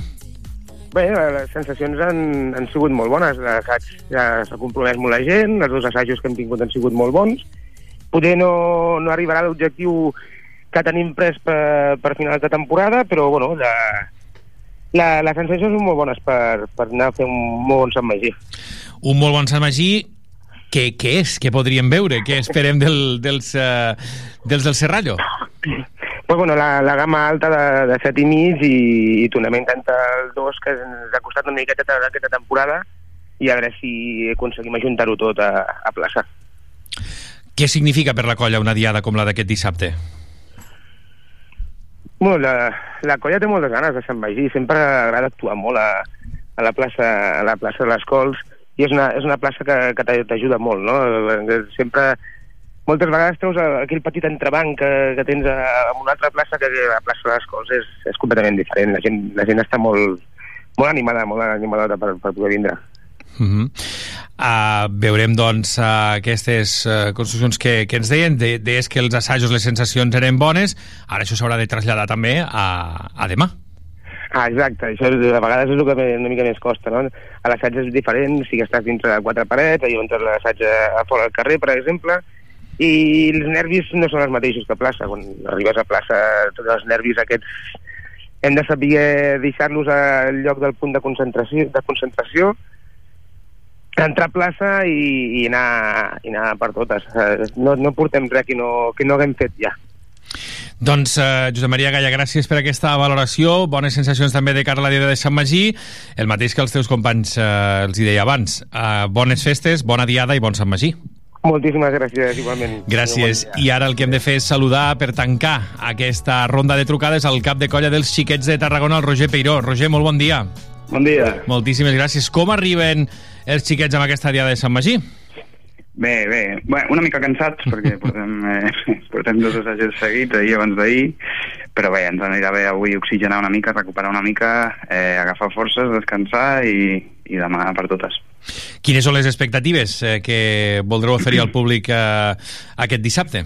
Bé, les sensacions han, han sigut molt bones. L'assaig ja s'ha compromès molt la gent, els dos assajos que hem tingut han sigut molt bons. Potser no, no arribarà a l'objectiu que tenim pres per, per finals de temporada, però bueno, la, la, les sensacions són molt bones per, per anar a fer un molt bon Sant Magí. Un molt bon Sant Magí què, què és? Què podríem veure? Què esperem del, dels, uh, dels del Serrallo? Pues bueno, la, la gamma alta de, de 7 i mig i, i tornem entre el 2 que ens ha costat una miqueta aquesta temporada i a veure si aconseguim ajuntar-ho tot a, a plaça. Què significa per la colla una diada com la d'aquest dissabte? Bueno, la, la colla té moltes ganes de Sant Magí, sempre agrada actuar molt a, a la plaça a la plaça de les Cols i és una, és una plaça que, que t'ajuda molt, no? Sempre, moltes vegades treus aquell petit entrebanc que, que tens a una altra plaça que la plaça de les Cols és, és completament diferent. La gent, la gent està molt, molt animada, molt animada per, per poder vindre. Uh -huh. uh, veurem doncs uh, aquestes uh, construccions que, que ens deien de, deies que els assajos, les sensacions eren bones ara això s'haurà de traslladar també a, a demà Ah, exacte, això a vegades és el que una mica més costa, no? A l'assaig és diferent, si estàs dintre de quatre parets, allò entres l'assaig a fora del carrer, per exemple, i els nervis no són els mateixos que a plaça. Quan arribes a plaça, tots els nervis aquests hem de saber deixar-los al lloc del punt de concentració, de concentració entrar a plaça i, i, anar, i anar per totes. No, no portem res que no, que no haguem fet ja. Doncs, eh, Josep Maria Galla, gràcies per aquesta valoració. Bones sensacions també de cara a la Diada de Sant Magí. El mateix que els teus companys eh, els hi deia abans. Eh, bones festes, bona Diada i bon Sant Magí. Moltíssimes gràcies, igualment. Gràcies. I ara el que hem de fer és saludar per tancar aquesta ronda de trucades al cap de colla dels xiquets de Tarragona, el Roger Peiró. Roger, molt bon dia. Bon dia. Moltíssimes gràcies. Com arriben els xiquets amb aquesta Diada de Sant Magí? Bé, bé, bé una mica cansats perquè portem, eh, portem dos assajos seguits ahir abans d'ahir, però bé, ens anirà bé avui oxigenar una mica, recuperar una mica, eh, agafar forces, descansar i, i demà per totes. Quines són les expectatives eh, que voldreu oferir al públic eh, aquest dissabte?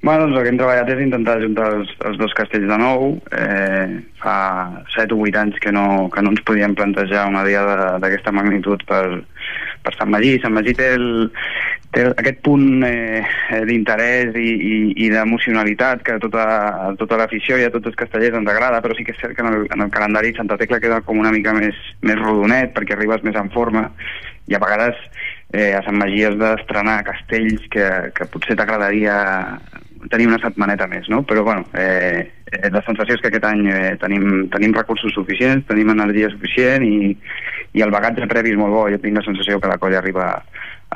Bueno, doncs el que hem treballat és intentar ajuntar els, els dos castells de nou. Eh, fa 7 o 8 anys que no, que no ens podíem plantejar una diada d'aquesta magnitud per, per Sant Magí. Sant Magí té, el, té aquest punt eh, d'interès i, i, i d'emocionalitat que a tota, a tota l'afició i a tots els castellers ens agrada, però sí que és cert que en el, en el calendari Santa Tecla queda com una mica més, més rodonet perquè arribes més en forma i a vegades eh, a Sant Magí has d'estrenar castells que, que potser t'agradaria tenir una setmaneta més, no? Però, bueno, eh, la sensació és que aquest any eh, tenim, tenim recursos suficients, tenim energia suficient i, i el bagatge previ és molt bo. Jo tinc la sensació que la colla arriba,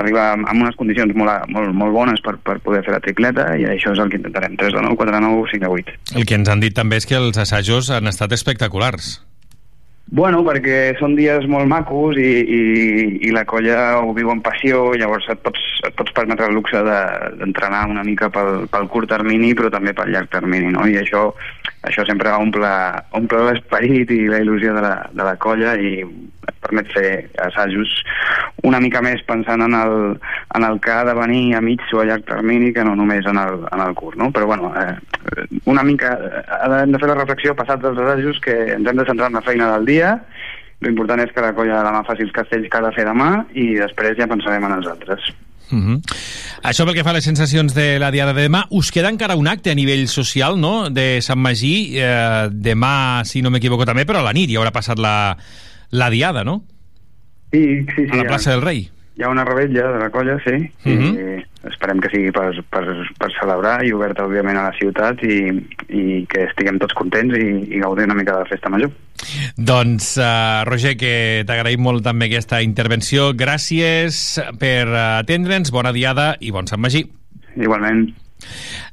arriba amb unes condicions molt, molt, molt bones per, per poder fer la tripleta i això és el que intentarem. 3 de 9, 4 de 9, 5 de 8. El que ens han dit també és que els assajos han estat espectaculars. Bueno, perquè són dies molt macos i, i, i la colla ho viu amb passió, llavors et pots, et pots permetre el luxe d'entrenar de, una mica pel, pel curt termini però també pel llarg termini, no? I això, això sempre omple, omple l'esperit i la il·lusió de la, de la colla i et permet fer assajos una mica més pensant en el, en el que ha de venir a mig o a llarg termini que no només en el, en el curt, no? Però bueno, eh, una mica hem de fer la reflexió passats els assajos que ens hem de centrar en la feina del dia L'important és que la colla de demà faci els castells que ha de fer demà i després ja pensarem en els altres. Uh -huh. Això pel que fa a les sensacions de la diada de demà, us queda encara un acte a nivell social, no?, de Sant Magí, eh, demà, si no m'equivoco també, però a la nit ja haurà passat la, la diada, no? Sí, sí, sí. A la plaça ja, del Rei. Hi ha una rebella de la colla, sí, Uh -huh. i, esperem que sigui per, per, per celebrar i oberta, òbviament, a la ciutat i, i que estiguem tots contents i, i gaudir una mica de la festa major. Doncs, uh, Roger, que t'agraïm molt també aquesta intervenció. Gràcies per atendre'ns, bona diada i bon Sant Magí. Igualment.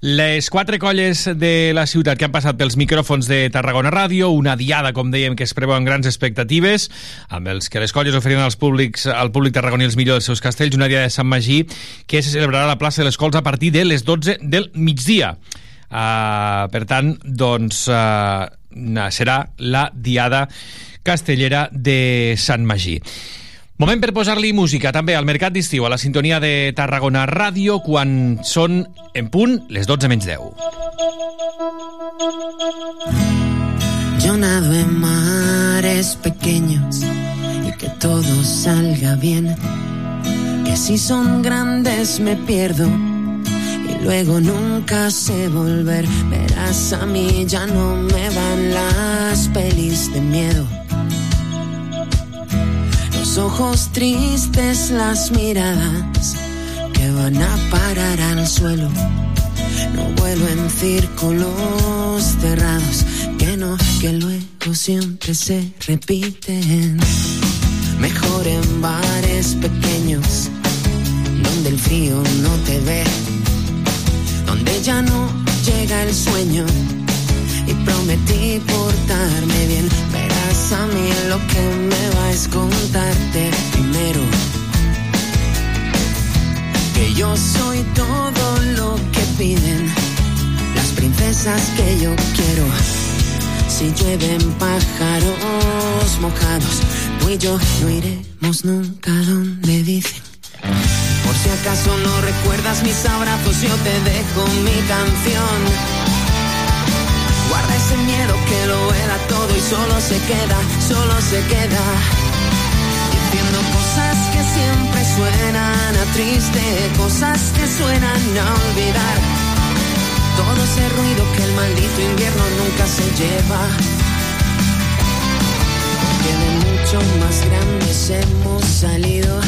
Les quatre colles de la ciutat que han passat pels micròfons de Tarragona Ràdio, una diada, com dèiem, que es preveu amb grans expectatives, amb els que les colles oferiran als públics, al públic tarragoní els millors dels seus castells, una diada de Sant Magí que se celebrarà a la plaça de les Cols a partir de les 12 del migdia. Uh, per tant, doncs, uh, serà la diada castellera de Sant Magí. Moment per posar-li música també al Mercat d'Estiu, a la sintonia de Tarragona Ràdio, quan són en punt les 12 menys 10. Yo nado en mares pequeños y que todo salga bien. Que si son grandes me pierdo y luego nunca sé volver. Verás, a mí ya no me van las pelis de miedo. Los ojos tristes, las miradas que van a parar al suelo. No vuelo en círculos cerrados, que no, que luego siempre se repiten. Mejor en bares pequeños, donde el frío no te ve, donde ya no llega el sueño. Y prometí portarme bien, a mí lo que me va es contarte primero. Que yo soy todo lo que piden las princesas que yo quiero. Si llueven pájaros mojados, tú y yo no iremos nunca donde dicen. Por si acaso no recuerdas mis abrazos, yo te dejo mi canción. Guarda ese miedo que lo era todo y solo se queda, solo se queda. Diciendo cosas que siempre suenan a triste, cosas que suenan a olvidar. Todo ese ruido que el maldito invierno nunca se lleva. Porque de mucho más grandes hemos salido.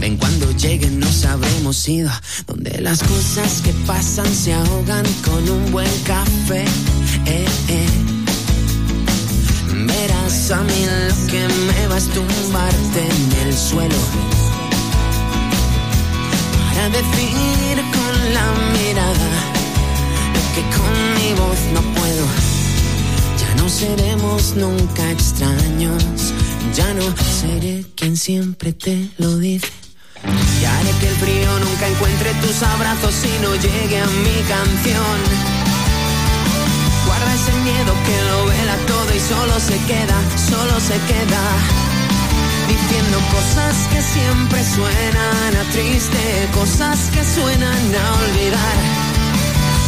Ven cuando lleguen nos habremos ido. Donde las cosas que pasan se ahogan con un buen café. Eh, eh. Verás a mí lo que me vas a tumbarte en el suelo. Para decir con la mirada lo que con mi voz no puedo. Ya no seremos nunca extraños. Ya no seré quien siempre te lo dice. Y haré que el frío nunca encuentre tus abrazos y no llegue a mi canción. Guarda ese miedo que lo vela todo y solo se queda, solo se queda. Diciendo cosas que siempre suenan a triste, cosas que suenan a olvidar.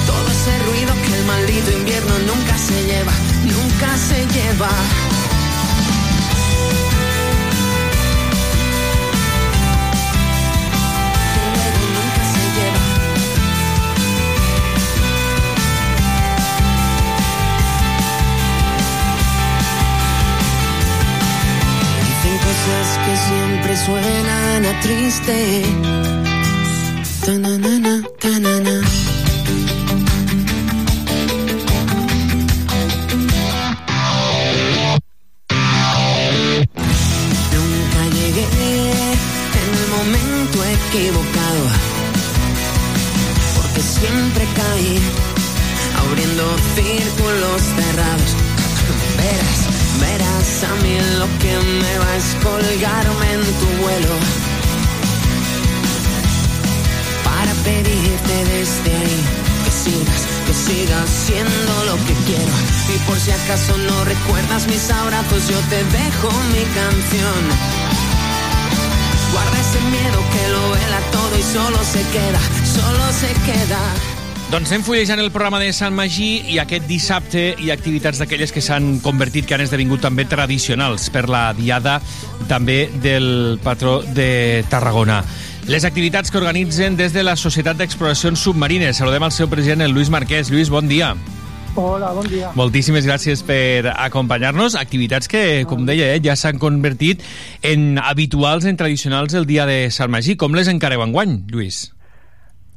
Todo ese ruido que el maldito invierno nunca se lleva, nunca stay. Dun, dun, dun, Doncs anem fullejant el programa de Sant Magí i aquest dissabte hi ha activitats d'aquelles que s'han convertit, que han esdevingut també tradicionals per la diada també del patró de Tarragona. Les activitats que organitzen des de la Societat d'Exploracions Submarines. Saludem al seu president, el Lluís Marquès. Lluís, bon dia. Hola, bon dia. Moltíssimes gràcies per acompanyar-nos. Activitats que, com deia, eh, ja s'han convertit en habituals, en tradicionals el dia de Sant Magí. Com les encareu enguany, Lluís?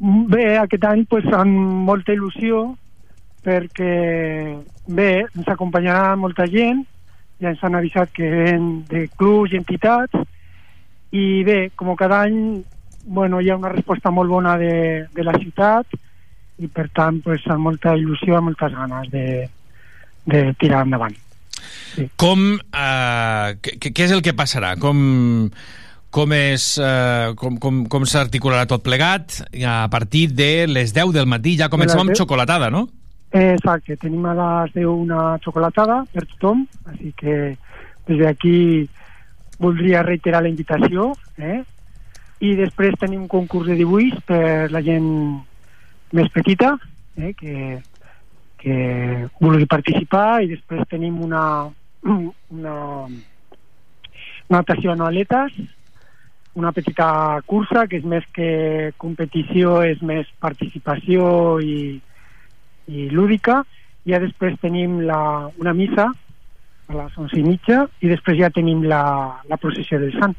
Bé, aquest any pues, amb molta il·lusió perquè bé, ens acompanyarà molta gent ja ens han avisat que ven de clubs i entitats i bé, com cada any bueno, hi ha una resposta molt bona de, de la ciutat i per tant pues, amb molta il·lusió, amb moltes ganes de, de tirar endavant. Com, eh, què, què és el que passarà? Com, com, és, eh, com, com, com s'articularà tot plegat a partir de les 10 del matí? Ja comencem amb xocolatada, no? Exacte, tenim a les 10 una xocolatada per tothom, així que des d'aquí voldria reiterar la invitació, eh? i després tenim un concurs de dibuix per la gent més petita, eh? que, que vulgui participar, i després tenim una, una natació en aletes, una petita cursa que és més que competició, és més participació i, i lúdica, i ja després tenim la, una missa a les 11 i mitja i després ja tenim la, la processió del Sant.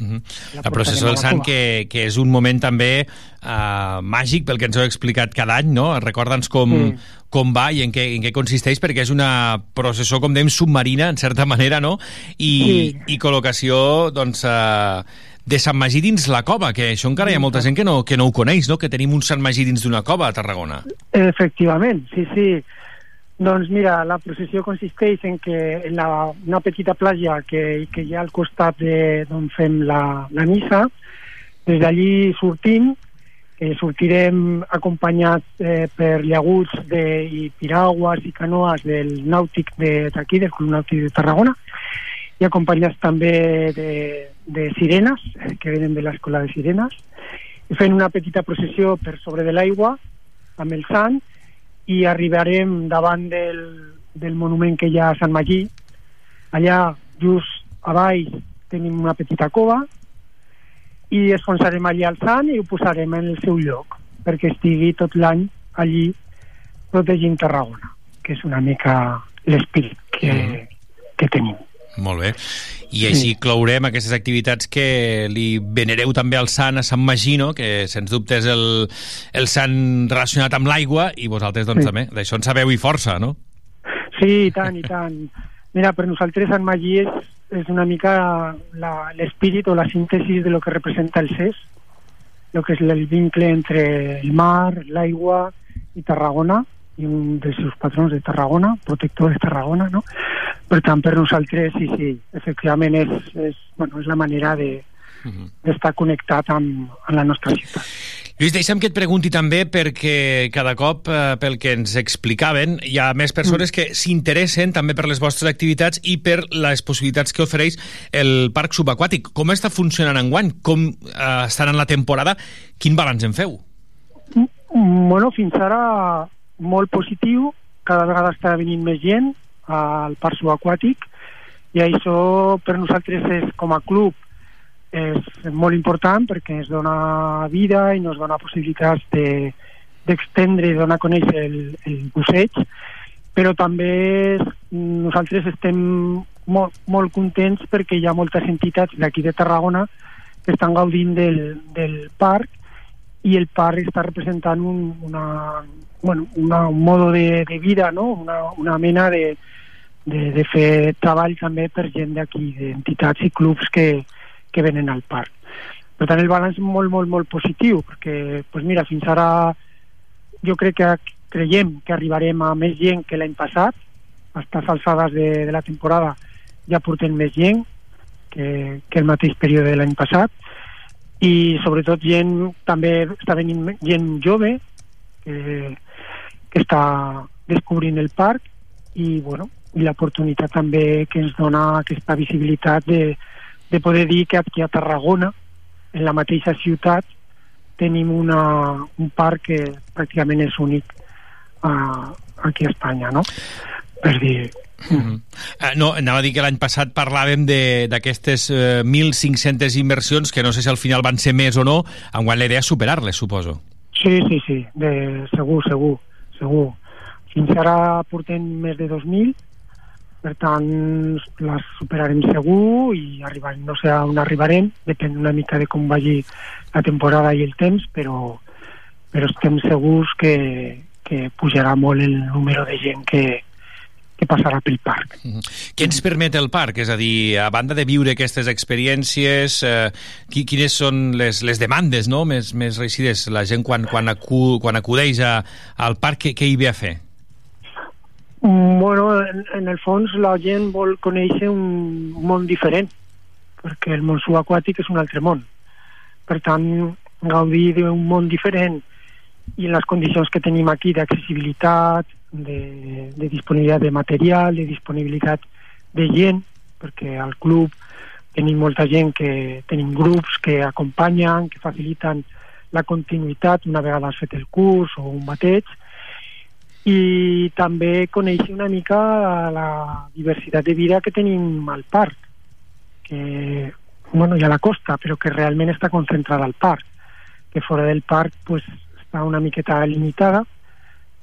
-huh. La processó del Sant, que, que és un moment també uh, màgic pel que ens heu explicat cada any, no? Recorda'ns com, sí. com va i en què, en què consisteix, perquè és una processó, com dèiem, submarina, en certa manera, no? I, sí. i col·locació, doncs... Uh, de Sant Magí dins la cova, que això encara hi ha molta gent que no, que no ho coneix, no? que tenim un Sant Magí dins d'una cova a Tarragona. Efectivament, sí, sí. Doncs mira, la processió consisteix en que en la, una petita platja que, que hi ha al costat d'on fem la, la missa, des d'allí sortim, eh, sortirem acompanyats eh, per llaguts de, i piragües i canoes del nàutic d'aquí, de, del Club Nàutic de Tarragona, i acompanyats també de, de sirenes, que venen de l'escola de sirenes, fent una petita processió per sobre de l'aigua amb el sant i arribarem davant del, del monument que hi ha a Sant Magí. Allà, just a baix, tenim una petita cova i esfonsarem allà el sant i ho posarem en el seu lloc perquè estigui tot l'any allí protegint Tarragona, que és una mica l'espirit que, que tenim. Molt bé. I així sí. clourem aquestes activitats que li venereu també al sant a Sant Magí, no? que sens dubte és el, el sant relacionat amb l'aigua, i vosaltres doncs sí. també, d'això en sabeu i força, no? Sí, i tant, i tant. Mira, per nosaltres Sant Magí és, és una mica l'espírit o la síntesi de lo que representa el CES, el que és el vincle entre el mar, l'aigua i Tarragona, i un dels seus patrons de Tarragona, protector de Tarragona, no? Per tant, per nosaltres, sí, sí, efectivament és, és, bueno, és la manera de, d'estar connectat amb, amb la nostra ciutat. Lluís, deixa'm que et pregunti també perquè cada cop, eh, pel que ens explicaven, hi ha més persones mm. que s'interessen també per les vostres activitats i per les possibilitats que ofereix el parc subaquàtic. Com està funcionant enguany? Com eh, estarà en la temporada? Quin balanç en feu? Mm, bueno, fins ara molt positiu, cada vegada està venint més gent al parc subaquàtic i això per nosaltres és, com a club és molt important perquè ens dona vida i ens dona possibilitats d'extendre de, i donar a conèixer el, el busseig però també nosaltres estem molt, molt contents perquè hi ha moltes entitats d'aquí de Tarragona que estan gaudint del, del parc i el parc està representant un, una, bueno, una, un modo de, de vida, no? una, una mena de, de, de fer treball també per gent d'aquí, d'entitats i clubs que, que venen al parc. Per tant, el balanç molt, molt, molt positiu, perquè, pues mira, fins ara jo crec que creiem que arribarem a més gent que l'any passat, a aquestes alçades de, de la temporada ja portem més gent que, que el mateix període de l'any passat, i sobretot gent, també està venint gent jove, que, que està descobrint el parc i, bueno, i l'oportunitat també que ens dona aquesta visibilitat de, de poder dir que aquí a Tarragona, en la mateixa ciutat, tenim una, un parc que pràcticament és únic uh, aquí a Espanya, no? Per dir... Mm -hmm. uh, no, anava a dir que l'any passat parlàvem d'aquestes uh, 1.500 inversions, que no sé si al final van ser més o no, en la idea és superar-les, suposo. Sí, sí, sí, de, segur, segur segur. Fins ara portem més de 2.000, per tant les superarem segur i arribarem, no sé on arribarem, depèn una mica de com vagi la temporada i el temps, però, però estem segurs que, que pujarà molt el número de gent que, que passarà pel parc. Què ens permet el parc? És a dir, a banda de viure aquestes experiències, eh, qui, quines són les, les demandes no? més, més reixides? La gent quan, quan, acu, quan acudeix a, al parc, què, què hi ve a fer? Mm, Bueno, en, en el fons la gent vol conèixer un món diferent, perquè el món subaquàtic és un altre món. Per tant, gaudir d'un món diferent i en les condicions que tenim aquí d'accessibilitat, de, de disponibilitat de material, de disponibilitat de gent, perquè al club tenim molta gent que tenim grups que acompanyen, que faciliten la continuïtat una vegada has fet el curs o un bateig, i també conèixer una mica la diversitat de vida que tenim al parc, que bueno, hi ha la costa, però que realment està concentrada al parc, que fora del parc pues, està una miqueta limitada,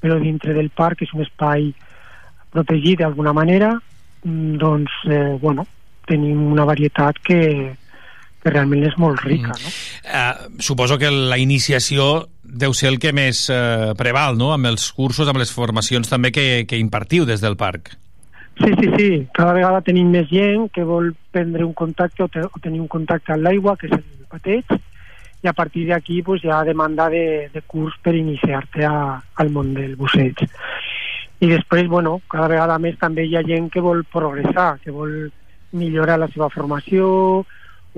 però dintre del parc és un espai protegit d'alguna manera, mm, doncs, eh, bueno, tenim una varietat que, que realment és molt rica, no? Uh, suposo que la iniciació deu ser el que més uh, preval, no?, amb els cursos, amb les formacions també que, que impartiu des del parc. Sí, sí, sí. Cada vegada tenim més gent que vol prendre un contacte o, te, o tenir un contacte amb l'aigua, que és el bateig, i a partir d'aquí pues, hi ha demanda de, de curs per iniciar-te al món del busseig. I després, bueno, cada vegada més també hi ha gent que vol progressar, que vol millorar la seva formació o,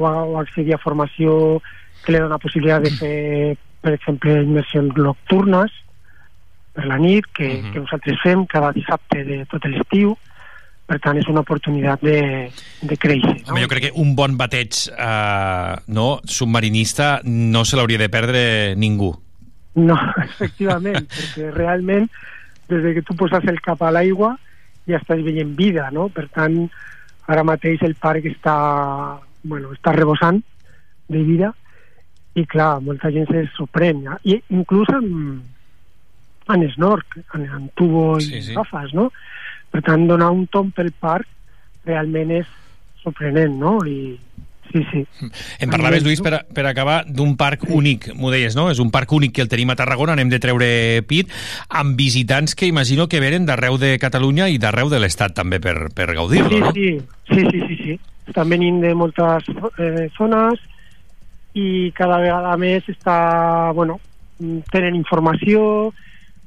o accedir a formació que li dona possibilitat de fer, per exemple, immersions nocturnes per la nit, que, que nosaltres fem cada dissabte de tot l'estiu. Per tant, és una oportunitat de, de créixer. Home, jo crec que un bon bateig eh, no, submarinista no se l'hauria de perdre ningú. No, efectivament, perquè realment des de que tu poses el cap a l'aigua ja estàs veient vida, no? Per tant, ara mateix el parc està, bueno, està rebossant de vida i clar, molta gent se sorprèn, ja? i inclús en, en snork, en, en tubo i Sí, sí. gafes, no? Per tant, donar un tom pel parc realment és sorprenent, no? I sí, sí. Em parlaves, Lluís, per, per acabar, d'un parc únic, m'ho deies, no? És un parc únic que el tenim a Tarragona, anem de treure pit, amb visitants que imagino que venen d'arreu de Catalunya i d'arreu de l'Estat també per, per gaudir-lo, sí, no? sí, sí, sí, sí, sí. Estan venint de moltes eh, zones i cada vegada més està, bueno, tenen informació,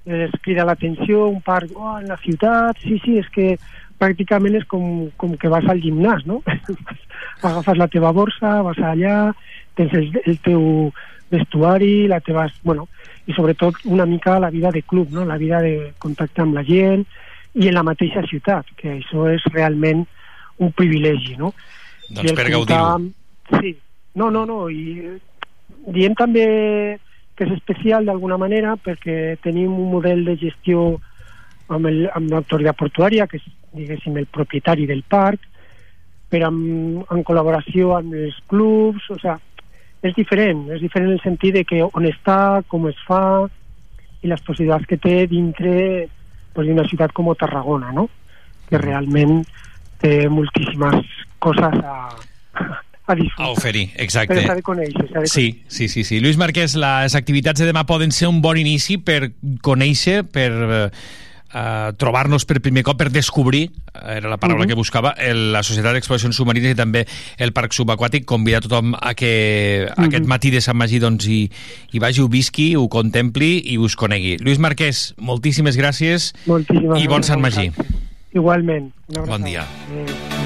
es crida l'atenció, un parc oh, en la ciutat, sí, sí, és que pràcticament és com, com que vas al gimnàs, no? Agafes la teva borsa, vas allà, tens el, el teu vestuari, la teva... Bueno, i sobretot una mica la vida de club, no? la vida de contacte amb la gent i en la mateixa ciutat, que això és realment un privilegi, no? Doncs el per gaudir-ho. Sí, no, no, no, i diem també que és especial d'alguna manera perquè tenim un model de gestió amb el- amb l'autoritat portuària, que és, diguéssim, el propietari del parc, però amb, en col·laboració amb els clubs, o sigui, és diferent, és diferent en el sentit de que on està, com es fa i les possibilitats que té dintre pues, d'una ciutat com Tarragona, no? que realment té moltíssimes coses a, a disfrutar. A oferir, exacte. Però s'ha de conèixer, de Sí, sí, sí, sí. Lluís Marquès, les activitats de demà poden ser un bon inici per conèixer, per eh, eh, trobar-nos per primer cop, per descobrir, eh, era la paraula Mhm. que buscava, el, la Societat d'Exploracions Submarines i també el Parc Subaquàtic, convidar tothom a que Mhm. aquest matí de Sant Magí doncs, hi, hi vagi, ho visqui, ho contempli i us conegui. Lluís Marquès, moltíssimes gràcies Moltíssimes i bon Sant Magí. Igualment. Bon dia. Adéu.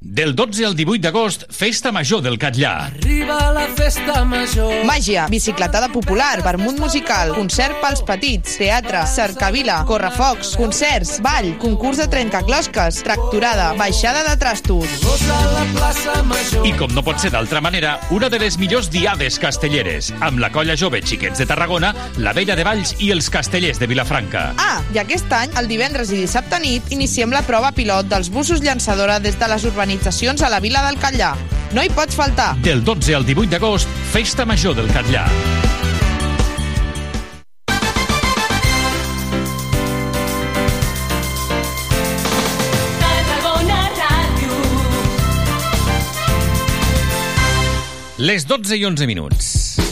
Del 12 al 18 d'agost, Festa Major del Catllà. Arriba la festa major. Màgia, bicicletada popular, vermut musical, concert pels petits, teatre, cercavila, correfocs, concerts, ball, concurs de trencaclosques, tracturada, baixada de trastos. I com no pot ser d'altra manera, una de les millors diades castelleres, amb la colla jove Xiquets de Tarragona, la Vella de Valls i els Castellers de Vilafranca. Ah, i aquest any, el divendres i dissabte nit, iniciem la prova pilot dels busos llançadora des de les urbanitzacions a la vila del Catllà. No hi pots faltar. Del 12 al 18 d'agost, Festa Major del Catllà. Les 12 i 11 minuts.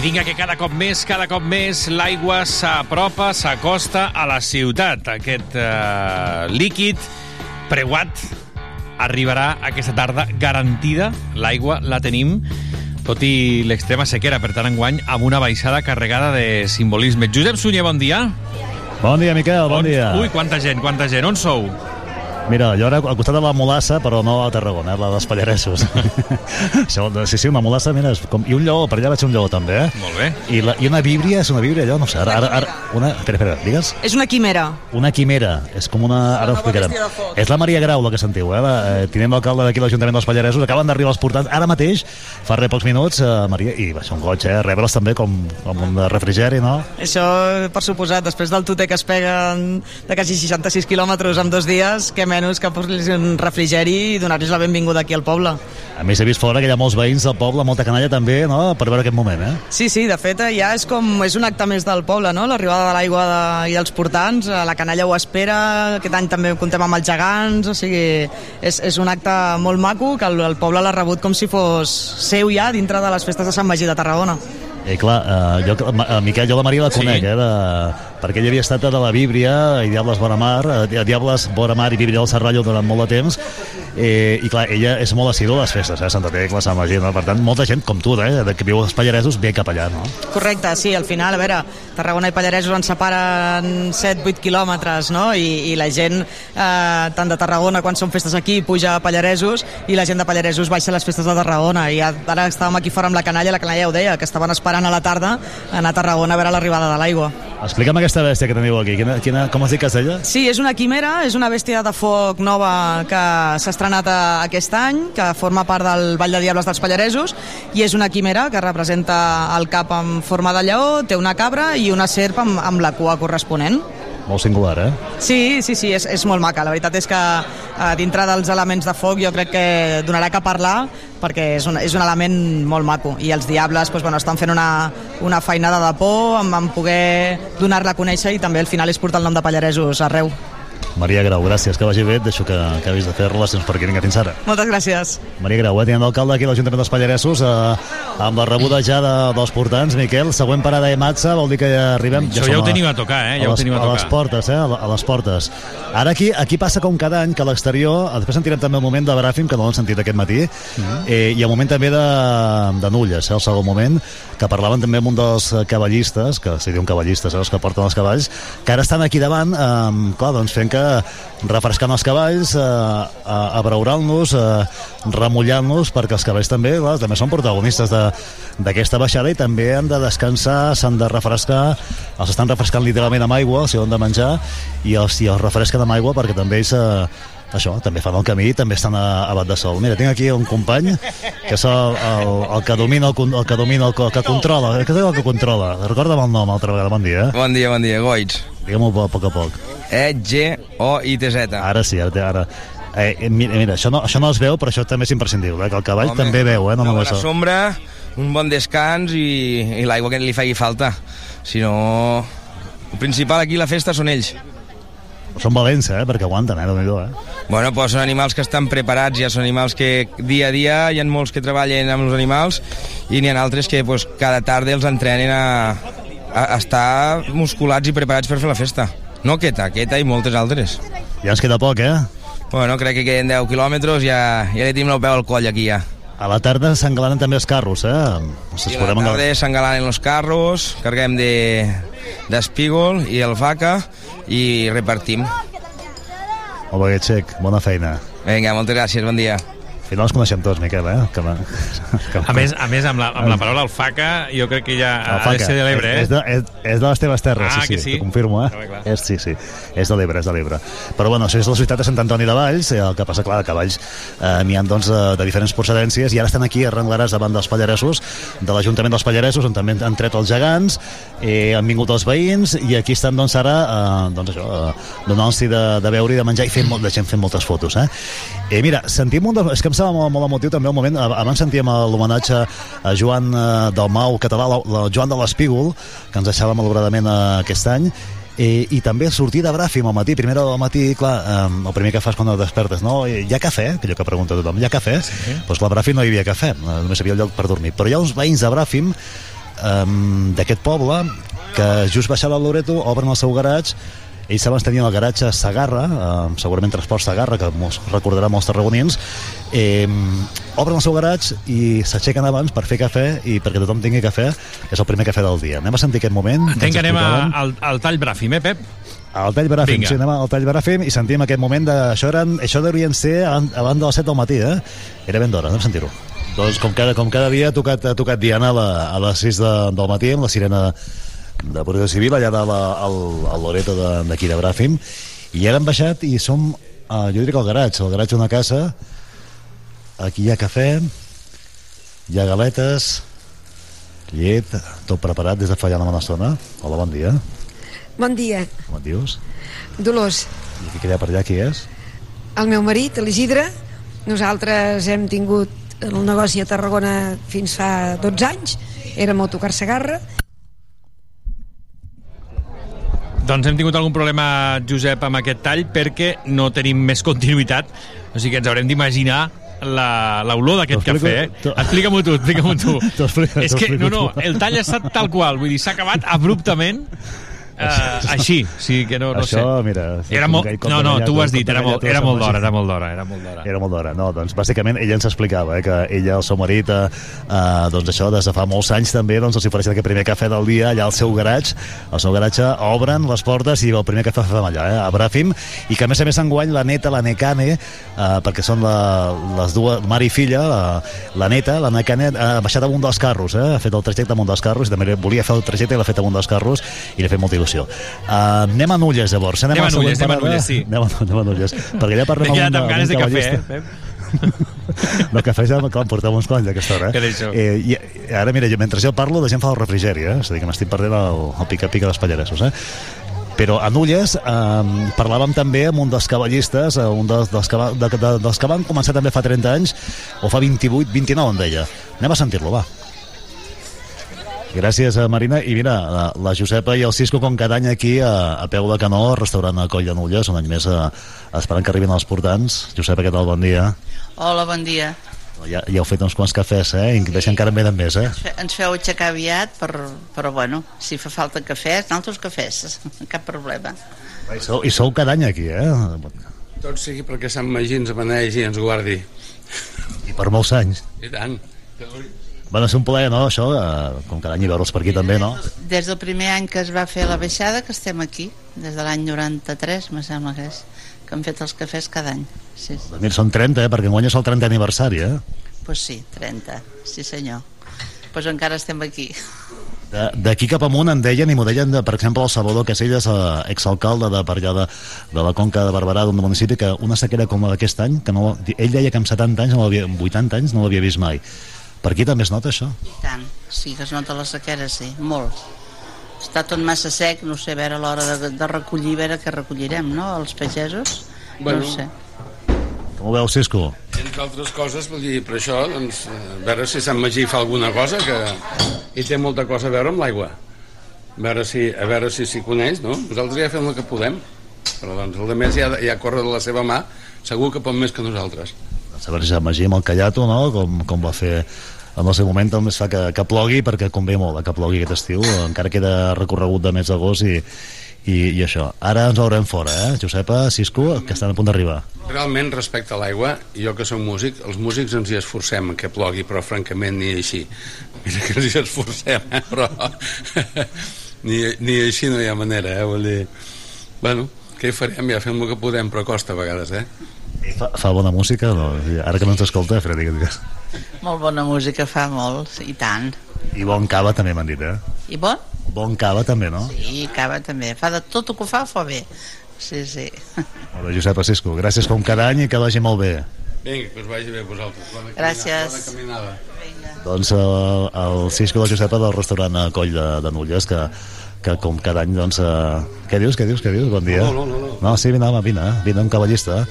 I vinga, que cada cop més, cada cop més, l'aigua s'apropa, s'acosta a la ciutat. Aquest eh, líquid preuat arribarà aquesta tarda garantida. L'aigua la tenim, tot i l'extrema sequera, per tant, enguany, amb una baixada carregada de simbolisme. Josep Sunyer, bon dia. Bon dia, Miquel, bon dia. Ui, quanta gent, quanta gent. On sou? Mira, jo ara al costat de la Molassa, però no a Tarragona, eh, la dels Pallaresos. Això, sí, sí, una Molassa, mira, com... i un lleó, per allà vaig un lleó també, eh? Molt bé. I, la, I una víbria, és una víbria, allò, no sé, ara, ara, ara una... Espera, espera, digues. És una quimera. Una quimera, és com una... Ara ho explicarem. És la Maria Grau, la que sentiu, eh? La, eh tinent d'alcalde d'aquí l'Ajuntament dels Pallaresos. Acaben d'arribar els portants ara mateix, fa res pocs minuts, eh, Maria, i va ser un goig, eh? Rebre'ls també com, com un refrigeri, no? Això, per suposat, després del tuter que es peguen de quasi 66 quilòmetres en dos dies, que menys que posar-los un refrigeri i donar-los la benvinguda aquí al poble. A més, he vist fora que hi ha molts veïns del poble, molta canalla també, no?, per veure aquest moment, eh? Sí, sí, de fet ja és com és un acte més del poble, no? L'arribada de l'aigua de, i dels portants, eh, la canalla ho espera, aquest any també comptem amb els gegants, o sigui, és, és un acte molt maco que el, el poble l'ha rebut com si fos seu ja dintre de les festes de Sant Magí de Tarragona. I clar, eh, jo, eh, Miquel, jo la Maria la conec, sí. eh, de, perquè ella havia estat de la Víbria i Diables Vora Mar, eh, Diables Vora Mar i Víbria del Serrallo durant molt de temps, eh, i clar, ella és molt assídua a les festes, eh, Santa Tecla, Sant Magí, no? per tant, molta gent com tu, eh, que viu als Pallaresos, ve cap allà, no? Correcte, sí, al final, a veure, Tarragona i Pallaresos ens separen 7-8 quilòmetres, no? I, i la gent, eh, tant de Tarragona quan són festes aquí, puja a Pallaresos, i la gent de Pallaresos baixa a les festes de Tarragona, i ara estàvem aquí fora amb la canalla, la canalla ja ho deia, que estaven esperant a la tarda anar a Tarragona a veure l'arribada de l'aigua. Explica'm aquesta bèstia que teniu aquí, quina, quina, com es diu que és ella? Sí, és una quimera, és una bèstia de foc nova que s'ha estrenat eh, aquest any, que forma part del Vall de Diables dels Pallaresos, i és una quimera que representa el cap en forma de lleó, té una cabra i una serp amb, amb la cua corresponent. Molt singular, eh? Sí, sí, sí, és, és molt maca. La veritat és que eh, dintre dels elements de foc jo crec que donarà que parlar perquè és un, és un element molt maco i els Diables doncs, bueno, estan fent una, una feinada de por amb, amb poder donar-la a conèixer i també al final és portar el nom de Pallaresos arreu. Maria Grau, gràcies, que vagi bé, et deixo que acabis de fer relacions per aquí, vinga, fins ara. Moltes gràcies. Maria Grau, eh, tinent d'alcalde aquí a l'Ajuntament dels Pallaresos, eh, amb la rebuda ja de, dels portants. Miquel, següent parada de Matza, vol dir que ja arribem... Això ja, ja ho tenim a tocar, eh? Ja a ho les, tenim a a tocar. les portes, eh? A les portes. Ara aquí, aquí passa com cada any que a l'exterior, després sentirem també el moment de Bràfim, que no l'hem sentit aquest matí, Mhm. eh, i el moment també de, de Nulles, eh, el segon moment, que parlaven també amb un dels eh, cavallistes, que s'hi diuen cavallistes, eh, els que porten els cavalls, que ara estan aquí davant, eh, clar, doncs fent que refrescant els cavalls, eh, abraurant-los, eh, remullant-los, perquè els cavalls també, clar, també són protagonistes d'aquesta baixada i també han de descansar, s'han de refrescar, els estan refrescant literalment amb aigua, si han de menjar, i els, i els refresquen amb aigua perquè també ells eh, això, també fan el camí, també estan a, a bat de sol. Mira, tinc aquí un company que és el, el, el que domina el, el que domina el, el que controla, el que, el que controla. Recorda'm el nom altra vegada, bon dia. eh? Bon dia, bon dia, Goits. Digue'm-ho a poc a poc. E-G-O-I-T-Z. Ara sí, ara, ara. Eh, eh, mira, mira això, no, això no es veu, però això també és imprescindible, eh, que el cavall Home, també veu, eh, no una això. sombra, un bon descans i, i l'aigua que li faci falta. Si no... El principal aquí, la festa, són ells. Són valents, eh? Perquè aguanten, eh? déu eh? Bueno, pues són animals que estan preparats, ja són animals que dia a dia hi ha molts que treballen amb els animals i n'hi ha altres que pues, cada tarda els entrenen a, a, a estar musculats i preparats per fer la festa. No aquesta, aquesta i moltes altres. Ja ens queda poc, eh? Bueno, crec que queden 10 quilòmetres, ja, ja li tenim el peu al coll aquí ja. A la tarda s'engalanen també els carros, eh? I a la tarda s'engalanen els carros, carguem de d'espígol i el vaca i repartim. Molt bé, Xec, bona feina. Vinga, moltes gràcies, bon dia. Al final els coneixem tots, Miquel, eh? Que, que, A més, a més amb, la, amb la paraula alfaca, jo crec que ja ha de ser de l'Ebre, eh? És, de, és, és de les teves terres, Ah, sí, sí, sí? t'ho confirmo, eh? Clar. És, sí, sí, és de l'Ebre, és de l'Ebre. Però bueno, això és la ciutat de Sant Antoni de Valls, eh, el que passa, clar, que a Valls eh, n'hi ha doncs, eh, de diferents procedències, i ara estan aquí arrenglarats davant dels Pallaresos, de l'Ajuntament dels Pallaresos, on també han tret els gegants, eh, han vingut els veïns, i aquí estan, doncs, ara, eh, doncs això, eh, donant-s'hi de, de beure i de menjar, i fent molt de gent fent moltes fotos, eh? Eh, mira, sentim un dels... És que em sembla molt, molt emotiu també el moment... ab- Abans sentíem l'homenatge a Joan eh, Dalmau, català, la, Joan de l'Espígol, que ens deixava malauradament eh, aquest any, Eh, i també sortir de Bràfim al matí, primera del matí, clar, eh, el primer que fas quan et despertes, no? Hi ha cafè? Que allò que pregunta tothom, hi ha cafè? Sí. Doncs clar, a Bràfim no hi havia cafè, eh, només hi havia el lloc per dormir. Però hi ha uns veïns de Bràfim, eh, d'aquest poble, que just baixant al Loreto obren el seu garatge ells abans tenien el garatge Sagarra, eh, segurament Transport Sagarra, que mos recordarà molts tarragonins, eh, obren el seu garatge i s'aixequen abans per fer cafè i perquè tothom tingui cafè, és el primer cafè del dia. Anem a sentir aquest moment. Entenc que anem a, al, al tall bràfim, eh, Pep? Al Tall Bràfim, sí, anem al Tall Bràfim i sentim aquest moment de... Això, eren, això deurien ser abans abans de les 7 del matí, eh? Era ben d'hora, anem a sentir-ho. Doncs com cada, com cada dia ha tocat, ha tocat Diana a, la, a les 6 de, del matí amb la sirena de Protecció Civil allà dalt a- al, al Loreto de- d'aquí de, de Bràfim i ara han baixat i som, uh, jo diria que al garatge, al garatge d'una casa. Aquí hi ha cafè hi ha galetes llet, tot preparat des de fa ja una bona estona. Hola, bon dia, Bon dia, com et dius? Dolors. I qui queda per allà, qui és? El meu marit, l'Isidre, nosaltres hem tingut el negoci a Tarragona fins fa 12 anys, érem autocar Segarra, Doncs hem tingut algun problema, Josep, amb aquest tall perquè no tenim més continuïtat, o sigui que ens haurem d'imaginar la- l'olor d'aquest cafè. Eh? Explica-m'ho tu, explica-m'ho tu. És que, no, no, el tall ha estat tal qual, vull dir, s'ha acabat abruptament Uh, així, sí que no, no Això, sé. mira... Era molt... No, no, tu ho has dit, era molt, era molt d'hora, era molt d'hora, era molt d'hora. Era molt d'hora, no, doncs bàsicament ella ens explicava eh, que ella, el seu marit, eh, eh, doncs això, des de fa molts anys també, doncs els ofereixen aquest primer cafè del dia allà al seu garatge, al seu garatge obren les portes i el primer cafè fem allà, eh, a Bràfim, i que a més a més enguany la neta, la Necane, eh, perquè són la, les dues, mare i filla, la, la neta, la Necane, ha baixat amunt dels carros, eh, ha fet el trajecte amunt dels carros, i també volia fer el trajecte i l'ha fet amunt dels carros, i li ha fet molta il·lusió. Eh, anem a Nulles, llavors. Anem a la següent Nulles, anem a. Nulles, sí. Anem a, anem a Nulles, perquè ja parlem quedat un- amb ganes un de cafè, eh? No, cafè ja, clar, em portem uns quants a aquesta hora. Que Eh? Eh, i, ara, mira, jo, mentre jo parlo, la gent fa el refrigeri, eh? És a dir, que m'estic perdent el, el pica-pica dels pallaresos, eh? Però a Nulles eh, parlàvem també amb un dels cavallistes, eh, un dels, dels, que va, de, de, dels que van començar també fa 30 anys, o fa 28, 29, em deia. Anem a sentir-lo, va. Gràcies, eh, Marina. I mira, la, la Josepa i el Cisco, com cada any aquí, a, a peu de canó, restaurant a Coll de Nulles, un any més eh, esperant que arribin els portants. Josepa, què tal? Bon dia. Hola, bon dia. Ja, ja heu fet uns quants cafès, eh? I veig que encara en venen més, eh? Fe- Ens feu aixecar aviat, per, però bueno, si fa falta cafès, altres cafès, cap problema. I sou, I sou cada any aquí, eh? Tot sigui perquè Sant Magí ens benegi i ens guardi. I per molts anys. I tant. Bueno, és un plaer, no, això? Eh, com cada any veure'ls per aquí també, no? Des del primer any que es va fer la baixada que estem aquí, des de l'any 93, me sembla que és, que hem fet els cafès cada any. Sí, sí. Doncs mira, són 30, eh? Perquè enguany és el 30 aniversari, eh? Pues sí, 30, sí senyor. Pues encara estem aquí. De- D'aquí cap amunt en deien, i m'ho deien, de, per exemple, el Salvador Caselles, eh, exalcalde de per allà de, de la Conca de Barberà, d'un municipi, que una sequera com la d'aquest any, que no, ell deia que amb 70 anys, no amb 80 anys, no l'havia vist mai. Per aquí també es nota això? I tant, sí que es nota la sequera, sí, molt. Està tot massa sec, no sé, a veure a l'hora de, de recollir, a veure què recollirem, no?, els pagesos. Bueno. No ho sé. Com ho veus, Cisco? Entre altres coses, vull dir, per això, doncs, a veure si Sant Magí fa alguna cosa, que hi té molta cosa a veure amb l'aigua. A veure si a veure si s'hi coneix, no? Nosaltres ja fem el que podem. Però doncs el de més ja, ja corre de la seva mà, segur que pot més que nosaltres. Veure si Magí amb el Callato, no? com, com va fer en el seu moment es fa que, que plogui perquè convé molt eh, que plogui aquest estiu encara queda recorregut de mes d'agost i, i, i això. Ara ens veurem fora, eh? Josepa, Cisco, que estan a punt d'arribar. Realment, respecte a l'aigua, jo que soc músic, els músics ens hi esforcem que plogui, però francament ni així. Mira que ens hi esforcem, eh? però ni, ni així no hi ha manera, eh? Vull dir, bueno, què hi farem? Ja fem el que podem, però costa a vegades, eh? Fa, fa bona música? No? Ara que no ens escolta, Freddy, que digues. Molt bona música fa molt, i tant. I bon cava també m'han dit, eh? I bon? Bon cava també, no? Sí, cava també. Fa de tot el que fa, fa bé. Sí, sí. Molt bé, Josep Cisco, gràcies com cada any i que vagi molt bé. Vinga, que us vagi bé a vosaltres. Bona Gràcies. Bona caminada. Doncs el, el Cisco de Josepa del restaurant a Coll de, de Nulles, que, que com cada any, doncs... Eh... Què dius, què dius, què dius? Bon dia. No, no, no, no. No, sí, vine, home, vine, vine un cavallista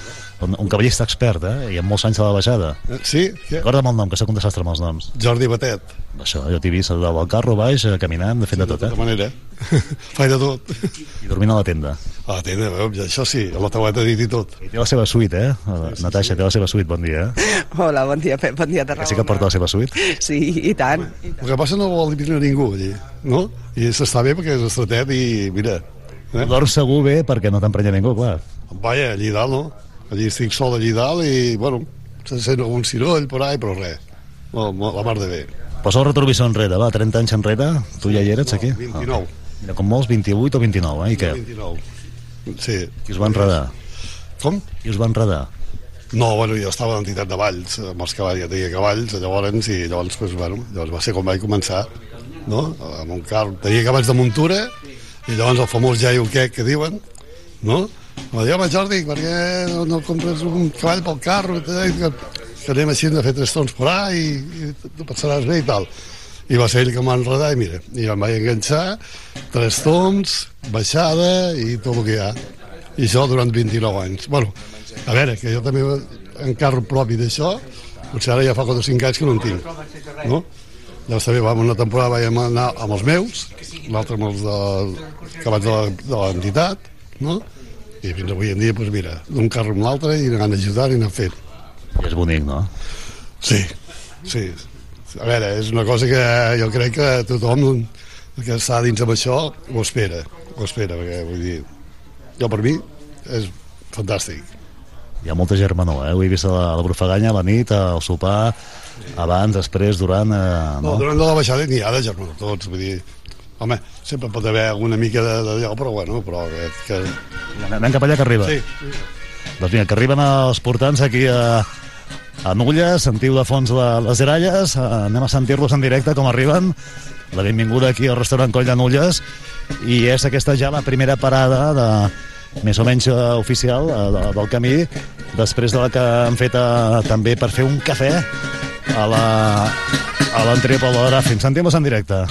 un, un cavallista expert, eh? I amb molts anys a la baixada. Sí? Yeah. Recorda'm el nom, que sóc un desastre amb els noms. Jordi Batet. Això, jo t'he vist al carro baix, eh, caminant, fent sí, de tot, de eh? tota manera. Faig de tot. I dormint a la tenda. A la tenda, això sí, a la tauleta dit i tot. I té la seva suite, eh? Sí, Natasha, té la seva suite, bon dia, eh? Hola, bon dia, Pep, bon dia, Que Tarragona. sí que porta la seva suite? Sí, i tant. I El que passa no vol dir a ningú, allí, no? I s'està bé perquè és estretet i, mira... Eh? Dorms segur bé perquè no t'emprenya ningú, clar. Vaja, allí dalt, no? Allí estic sol allí dalt i, bueno, se sent algun ciroll por ahí, però res. No, no, la mar de bé. Posa el retrovisor enrere, va, 30 anys enrere, tu ja hi eres aquí? 29. Ah. Mira, com molts, 28 o 29, eh? I què? 29. Sí. Qui us va enredar? Com? Qui us va enredar? No, bueno, jo estava l'entitat de Valls, amb els cavalls, ja tenia cavalls, llavors, i llavors, pues, bueno, llavors va ser com vaig començar, no? Amb un carro, tenia cavalls de muntura, i llavors el famós jaio quec que diuen, no? Me diu, home, Jordi, per què no, compres un cavall pel carro, que, que, que anem així a fer tres tons por ahí, i, i tu passaràs bé i tal. I va ser ell que m'ha enredat, i mira, i em vaig enganxar, tres toms, baixada i tot el que hi ha. I això durant 29 anys. Bueno, a veure, que jo també en carro propi d'això, potser ara ja fa 4 o 5 anys que no en tinc, no? Ja està bé, vam una temporada vaig anar amb els meus, l'altre amb els de, de la- de l'entitat, no? I fins avui en dia, doncs mira, d'un carro amb l'altre i anant ajudant i anant fent. I és bonic, no? Sí, sí. A veure, és una cosa que jo crec que tothom que està dins amb això ho espera, ho espera, perquè vull dir, jo per mi és fantàstic. Hi ha molta germanor, eh? Ho he vist a la, a la Brufaganya, a la nit, al sopar, abans, després, durant... Eh, No, no? durant de la baixada n'hi ha de germans tots, vull dir, home, sempre pot haver alguna mica de- d'allò, però bueno, però que... que... Anem cap allà que arriba. Sí. Doncs vinga, que arriben els portants aquí a, a Nulles, sentiu de fons la, les gralles, eh, anem a sentir-los en directe com arriben, la benvinguda aquí al restaurant Coll de Nulles, i és aquesta ja la primera parada de, més o menys eh, oficial eh, de, del camí, després de la que han fet eh, també per fer un cafè a la a l'entrega Pol de Bràfim. Sentim-los en directe.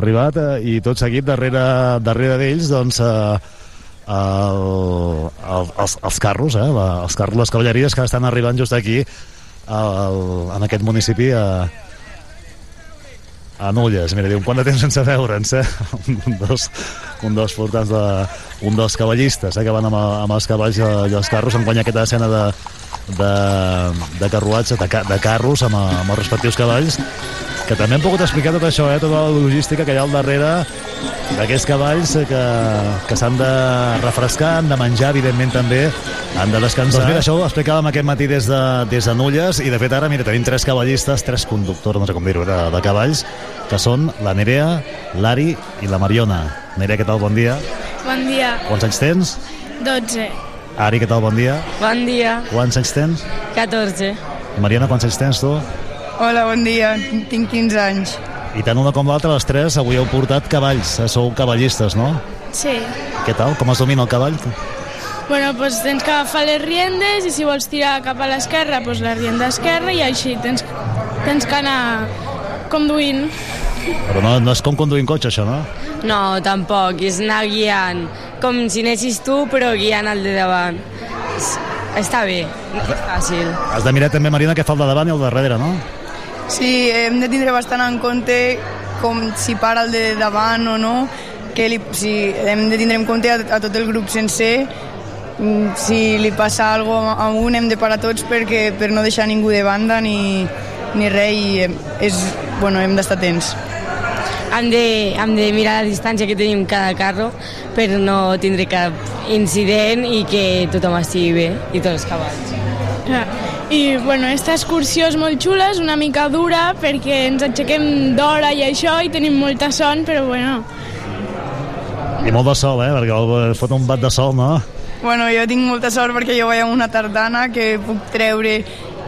Arribat eh, i tot seguit darrere, darrere d'ells doncs eh, el, el, els, els carros eh, la, els carros, les cavalleries que estan arribant just aquí al, en aquest municipi a, a Nulles. Mira, diu, quant de temps sense veure'ns, eh? Un dels, un dels portants de... Un dels cavallistes, eh, que van amb, amb els cavalls i els carros, en guanyar aquesta escena de, de, de carruatge, de, de carros amb, amb els respectius cavalls, que també hem pogut explicar tot això, eh, tota la logística que hi ha al darrere d'aquests cavalls eh, que, que s'han de refrescar, han de menjar, evidentment també, han de descansar. Doncs mira, això ho explicàvem aquest matí des de, des de Nulles, i de fet ara, mira, tenim tres cavallistes, tres conductors, no sé com dir-ho, de, de cavalls, que són la Nerea, l'Ari i la Mariona. Nerea, què tal? Bon dia. Bon dia. Quants anys tens? 12. Ari, què tal? Bon dia. Bon dia. Quants anys tens? 14. I Mariana, quants anys tens tu? Hola, bon dia. Tinc 15 anys. I tant una com l'altra, les tres, avui heu portat cavalls, eh, sou cavallistes, no? Sí. Què tal? Com es domina el cavall? Bueno, doncs tens que agafar les riendes i si vols tirar cap a l'esquerra, doncs la rienda esquerra i així tens, tens que anar conduint. Però no, no és com conduir un cotxe, això, no? No, tampoc, és anar guiant, com si anessis tu, però guiant el de davant. Està bé, és fàcil. Has de mirar també, Marina, què fa el de davant i el de darrere, no? Sí, hem de tindre bastant en compte com si para el de davant o no, que li, si hem de tindre en compte a, a tot el grup sencer mm, si li passa alguna cosa a un hem de parar tots perquè per no deixar ningú de banda ni, ni res i eh, és, bueno, hem d'estar atents. Hem de, hem de mirar la distància que tenim cada carro per no tindre cap incident i que tothom estigui bé i tots els cavalls. Ja. I, bueno, aquesta excursió és molt xula, és una mica dura perquè ens aixequem d'hora i això i tenim molta son, però bueno, I molt de sol, eh? Perquè fot un bat de sol, no? Bueno, jo tinc molta sort perquè jo vaig amb una tardana que puc treure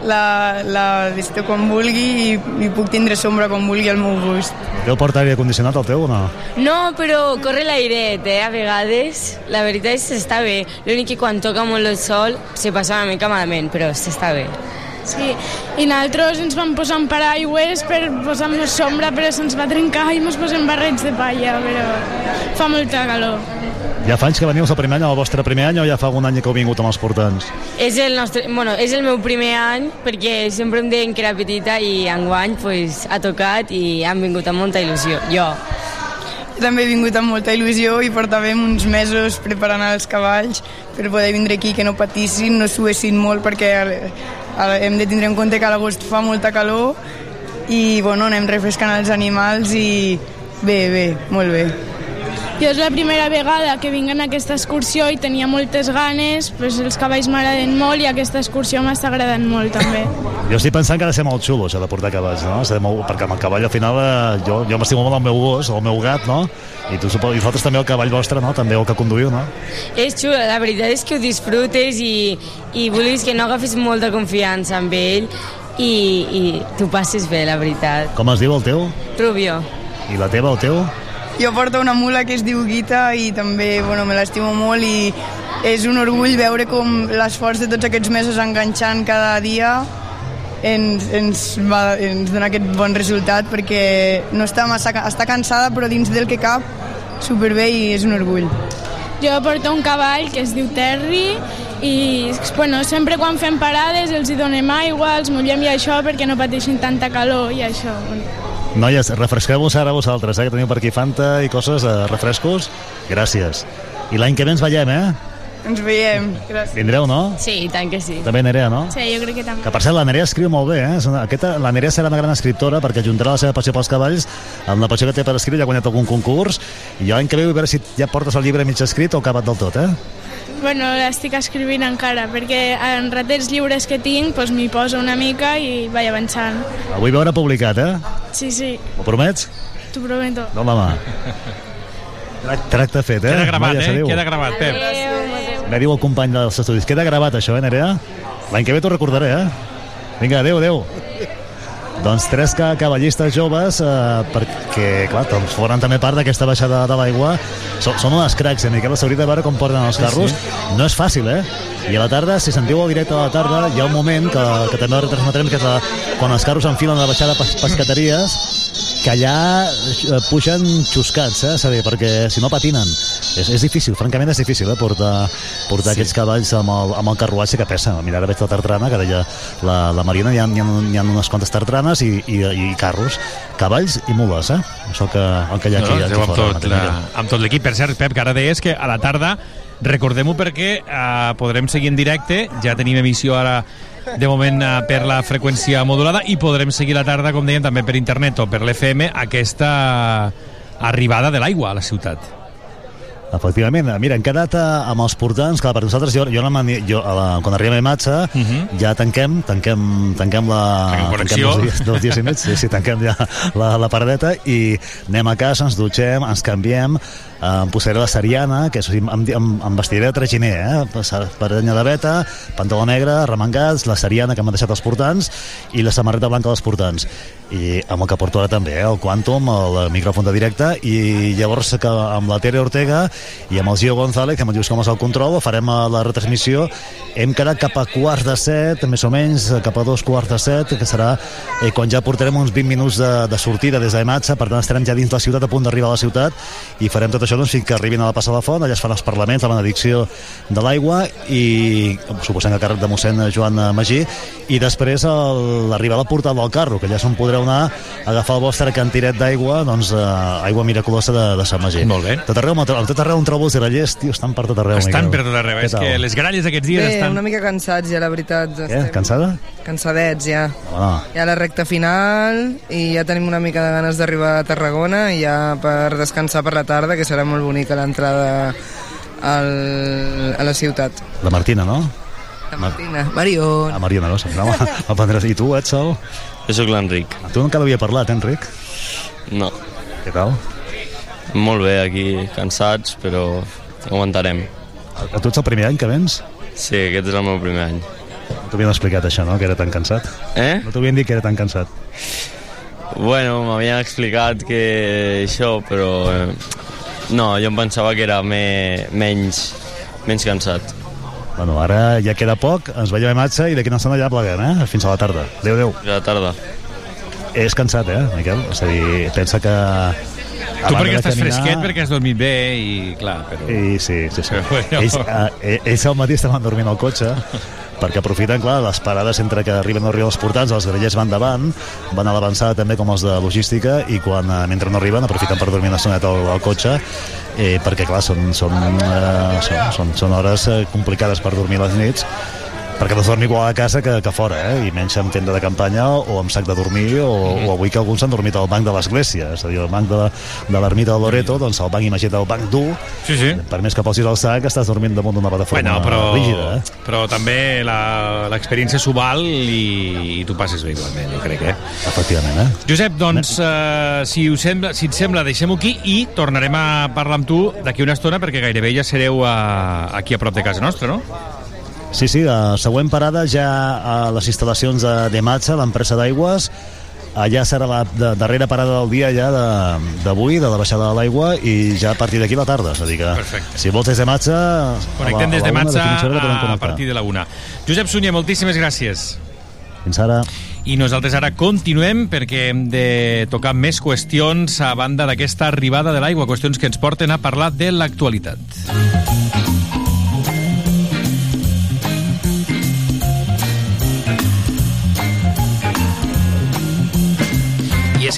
la, la d'esto com vulgui i, i puc tindre sombra com vulgui al meu gust. Deu portar aire condicionat el teu o no? No, però corre l'airet, eh, a vegades. La veritat és que està bé. L'únic que quan toca molt el sol se passa una mica malament, però s'està bé. Sí, i nosaltres ens vam posar en paraigües per posar-nos sombra, però se'ns va trencar i ens posem barrets de palla, però fa molta calor. Ja fa anys que veniu el primer any, el vostre primer any, o ja fa algun any que heu vingut amb els portants? És el, nostre, bueno, és el meu primer any perquè sempre em deien que era petita i enguany pues, ha tocat i han vingut amb molta il·lusió. Jo. Jo també he vingut amb molta il·lusió i portàvem uns mesos preparant els cavalls per poder vindre aquí, que no patissin, no suessin molt perquè eh, hem de tindre en compte que a l'agost fa molta calor i bueno, anem refrescant els animals i bé, bé, molt bé. Jo és la primera vegada que vinc en aquesta excursió i tenia moltes ganes, pues els cavalls m'agraden molt i aquesta excursió m'està agradant molt també. Jo estic pensant que ha de ser molt xulo, això de portar cavalls, no? Ser molt... Perquè amb el cavall, al final, eh, jo, jo m'estimo molt el meu gos, el meu gat, no? I tu suposo, i vosaltres també el cavall vostre, no? També el que conduïu, no? És xulo, la veritat és que ho disfrutes i, i vulguis que no agafis molta confiança amb ell i, i t'ho passes bé, la veritat. Com es diu el teu? Rubio. I la teva, el teu? Jo porto una mula que es diu Guita i també bueno, me l'estimo molt i és un orgull veure com l'esforç de tots aquests mesos enganxant cada dia ens, ens, va, ens dona aquest bon resultat perquè no està massa, està cansada però dins del que cap superbé i és un orgull. Jo porto un cavall que es diu Terry i bueno, sempre quan fem parades els hi donem aigua, els mullem i això perquè no pateixin tanta calor i això. Noies, refresqueu-vos ara vosaltres, eh? Que teniu per aquí Fanta i coses, eh, refrescos. Gràcies. I l'any que ve ens veiem, eh? Ens veiem. Gràcies. Vindreu, no? Sí, i tant que sí. També Nerea, no? Sí, jo crec que també. Que per cert, la Nerea escriu molt bé, eh? Una- Aquesta, la Nerea serà una gran escriptora perquè juntarà la seva passió pels cavalls amb la passió que té per escriure, ja ha guanyat algun concurs i jo l'any que ve vull veure si ja portes el llibre mig escrit o acabat del tot, eh? Bueno, l'estic escrivint encara, perquè en raters lliures que tinc doncs m'hi poso una mica i vaig avançant. Vull veure publicat, eh? Sí, sí, M'ho promets? t'ho prometo. Dóna la mà. Trac- Tracte fet, eh? Queda gravat, Noia, eh? Queda gravat, Pep. Me diu el company dels estudis. Queda gravat això, eh, Nerea? L'any que ve t'ho recordaré, eh? Vinga, adeu, adeu. Doncs tres ca cavallistes joves, eh, perquè, clar, doncs foren també part d'aquesta baixada de l'aigua. Són, són unes cracs, eh, Miquel? S'hauria de veure com porten els carros. Sí, No és fàcil, eh? I a la tarda, si sentiu el directe a la tarda, hi ha un moment que, que també retransmetrem, que és la, quan els carros enfilen a la baixada de pes pescateries, que allà eh, pugen xuscats, eh? És a dir, perquè si no patinen. És, és difícil, francament és difícil, eh, portar, portar sí. aquests cavalls amb el, amb el carruatge que pesa. Mira, ara veig la tartrana, que deia la, la Marina, hi ha, hi, ha, hi ha unes quantes tartranes i, i, i carros, cavalls i mules, eh? Això que, el que hi ha aquí, no, aquí no, amb, fora. tot, la, amb tot l'equip. Per cert, Pep, que ara deies que a la tarda recordem-ho perquè eh, podrem seguir en directe, ja tenim emissió ara de moment eh, per la freqüència modulada i podrem seguir la tarda, com dèiem, també per internet o per l'FM, aquesta arribada de l'aigua a la ciutat. Efectivament, mira, hem quedat eh, amb els portants, clar, per nosaltres, jo, jo, la, mani- jo a la, quan arribem a imatge, uh -huh. ja tanquem, tanquem, tanquem la... Tanquem connexió. dos, dies, dos dies i mig, sí, sí, tanquem ja la, la paradeta i anem a casa, ens dutxem, ens canviem, eh, em posaré la seriana, que és, em, em, em vestiré de traginer, eh? Parenya de veta, pantaló negre, remangats, la seriana que m'han deixat els portants i la samarreta blanca dels portants. I amb el que porto ara també, eh? el Quantum, el micròfon de directe, i llavors que amb la Tere Ortega i amb el Gio González, que amb el Lluís Comas al control, farem eh, la retransmissió. Hem quedat cap a quarts de set, més o menys, cap a dos quarts de set, que serà eh, quan ja portarem uns 20 minuts de, de sortida des de imatge, per tant estarem ja dins la ciutat, a punt d'arribar a la ciutat, i farem tot això doncs, fins que arribin a la Passa de la Font, allà es fan els parlaments, la benedicció de l'aigua, i suposem que a càrrec de mossèn Joan Magí, i després el- l'arribada al portal del carro, que és on podreu anar a agafar el vostre cantiret d'aigua, doncs eh, aigua miraculosa de, de Sant Magí. Molt bé. Tot arreu, tot arreu on trobo els grallers, tio, estan per tot arreu. Estan per tot arreu. Què És que les gralles aquests dies Bé, estan... una mica cansats ja, la veritat. Què? Cansada? Cansadets ja. Ah, Ja la recta final i ja tenim una mica de ganes d'arribar a Tarragona i ja per descansar per la tarda, que serà molt bonica l'entrada al, a la ciutat. la Martina, no? La Martina. Marion. Ah, Mariona, no? Semblava. I tu, Edsel? Jo sóc l'Enric. Tu encara havia parlat, eh, Enric? No. Què tal? Molt bé, aquí cansats, però aguantarem. A tu ets el primer any que vens? Sí, aquest és el meu primer any. No t'havien explicat això, no?, que era tan cansat. Eh? No t'havien dit que era tan cansat. Bueno, m'havien explicat que això, però... eh, No, jo em pensava que era me... menys, menys cansat. Bueno, ara ja queda poc, ens veiem a imatge i d'aquí una estona ja pleguem, eh? Fins a la tarda. Adéu, adéu. Fins a la tarda. És cansat, eh, Miquel? És a dir, pensa que... Tu perquè estàs fresquet, perquè has dormit bé i clar, però... I sí, sí, sí. Però bueno. Ells, eh, ells al matí estaven dormint al cotxe perquè aprofiten, clar, les parades entre que arriben o arriben els portants, els grellers van davant, van a l'avançada també com els de logística i quan, eh, mentre no arriben, aprofiten per dormir una estoneta al, al cotxe eh, perquè, clar, són, són, eh, són, són, són hores eh, complicades per dormir les nits perquè no es dormi igual a casa que, que fora, eh? i menys amb tenda de campanya o amb sac de dormir, o, o avui que alguns s'han dormit al banc de l'església, és a dir, el banc de, de l'ermita de Loreto, doncs el banc, imagina't el banc dur, Sí, sí. per més que posis el sac, estàs dormint damunt d'una plataforma Bueno, però, rígida, eh? però també la- l'experiència s'ho val i, i tu passes bé igualment, jo crec, eh? Efectivament, eh? Josep, doncs, eh, si, us sembla, si et sembla, deixem-ho aquí i tornarem a parlar amb tu d'aquí una estona perquè gairebé ja sereu a, aquí a prop de casa nostra, no? Sí, sí, la següent parada ja a les instal·lacions de, de Matxa, l'empresa d'aigües, allà serà la de, darrera parada del dia ja de- d'avui, de, de la baixada de l'aigua, i ja a partir d'aquí la tarda. És a dir que, Perfecte. si vols des de Matxa... Connectem des de Matxa a, a partir de... de la una. Josep Sunyer, moltíssimes gràcies. Fins ara. I nosaltres ara continuem perquè hem de tocar més qüestions a banda d'aquesta arribada de l'aigua, qüestions que ens porten a parlar de l'actualitat.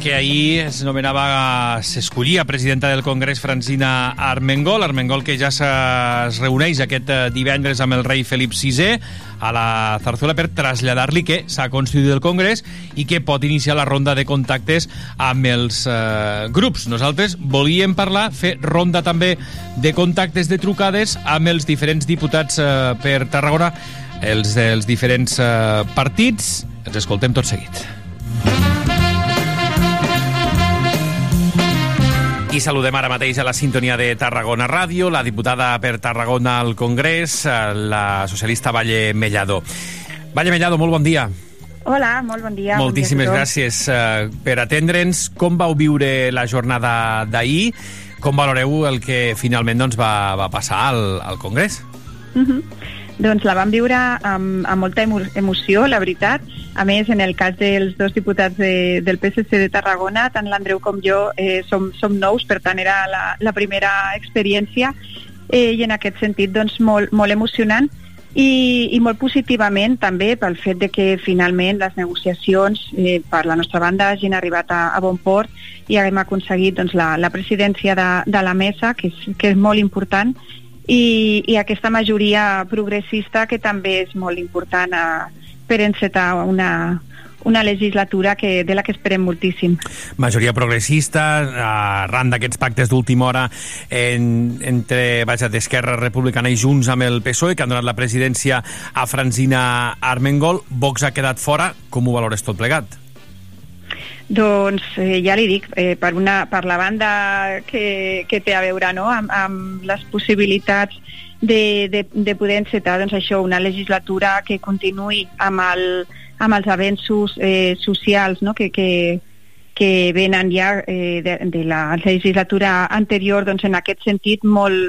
Que ahir es nomenava, s'escollia presidenta del Congrés Francina Armengol, Armengol que ja es reuneix aquest eh, divendres amb el rei Felip VI a la Zarzuela per traslladar-li que s'ha constituït el Congrés i que pot iniciar la ronda de contactes amb els eh, grups. Nosaltres volíem parlar, fer ronda també de contactes de trucades amb els diferents diputats eh, per Tarragona, els dels diferents eh, partits. Els escoltem tot seguit. I saludem ara mateix a la sintonia de Tarragona Ràdio, la diputada per Tarragona al Congrés, eh, la socialista Valle Mellado. Valle Mellado, molt bon dia. Hola, molt bon dia. Moltíssimes bon dia gràcies eh, per atendre'ns. Com vau viure la jornada d'ahir? Com valoreu el que finalment doncs, va, va passar al, al Congrés? tothom. Mhm. Doncs la vam viure amb, amb molta emo emoció, la veritat. A més, en el cas dels dos diputats de, del PSC de Tarragona, tant l'Andreu com jo eh, som, som nous, per tant era la, la primera experiència eh, i en aquest sentit doncs, molt, molt emocionant i, i molt positivament també pel fet de que finalment les negociacions eh, per la nostra banda hagin arribat a, a bon port i haguem aconseguit doncs, la, la presidència de, de la mesa, que és, que és molt important, i, i aquesta majoria progressista que també és molt important a, per encetar una, una legislatura que, de la que esperem moltíssim. Majoria progressista, arran d'aquests pactes d'última hora en, entre vaja, d'Esquerra Republicana i Junts amb el PSOE, que han donat la presidència a Francina Armengol. Vox ha quedat fora. Com ho valores tot plegat? Doncs eh, ja li dic, eh, per, una, per la banda que, que té a veure no? amb, amb les possibilitats de, de, de poder encetar doncs, això, una legislatura que continuï amb, el, amb els avenços eh, socials no? que, que, que venen ja eh, de, de la legislatura anterior, doncs en aquest sentit molt,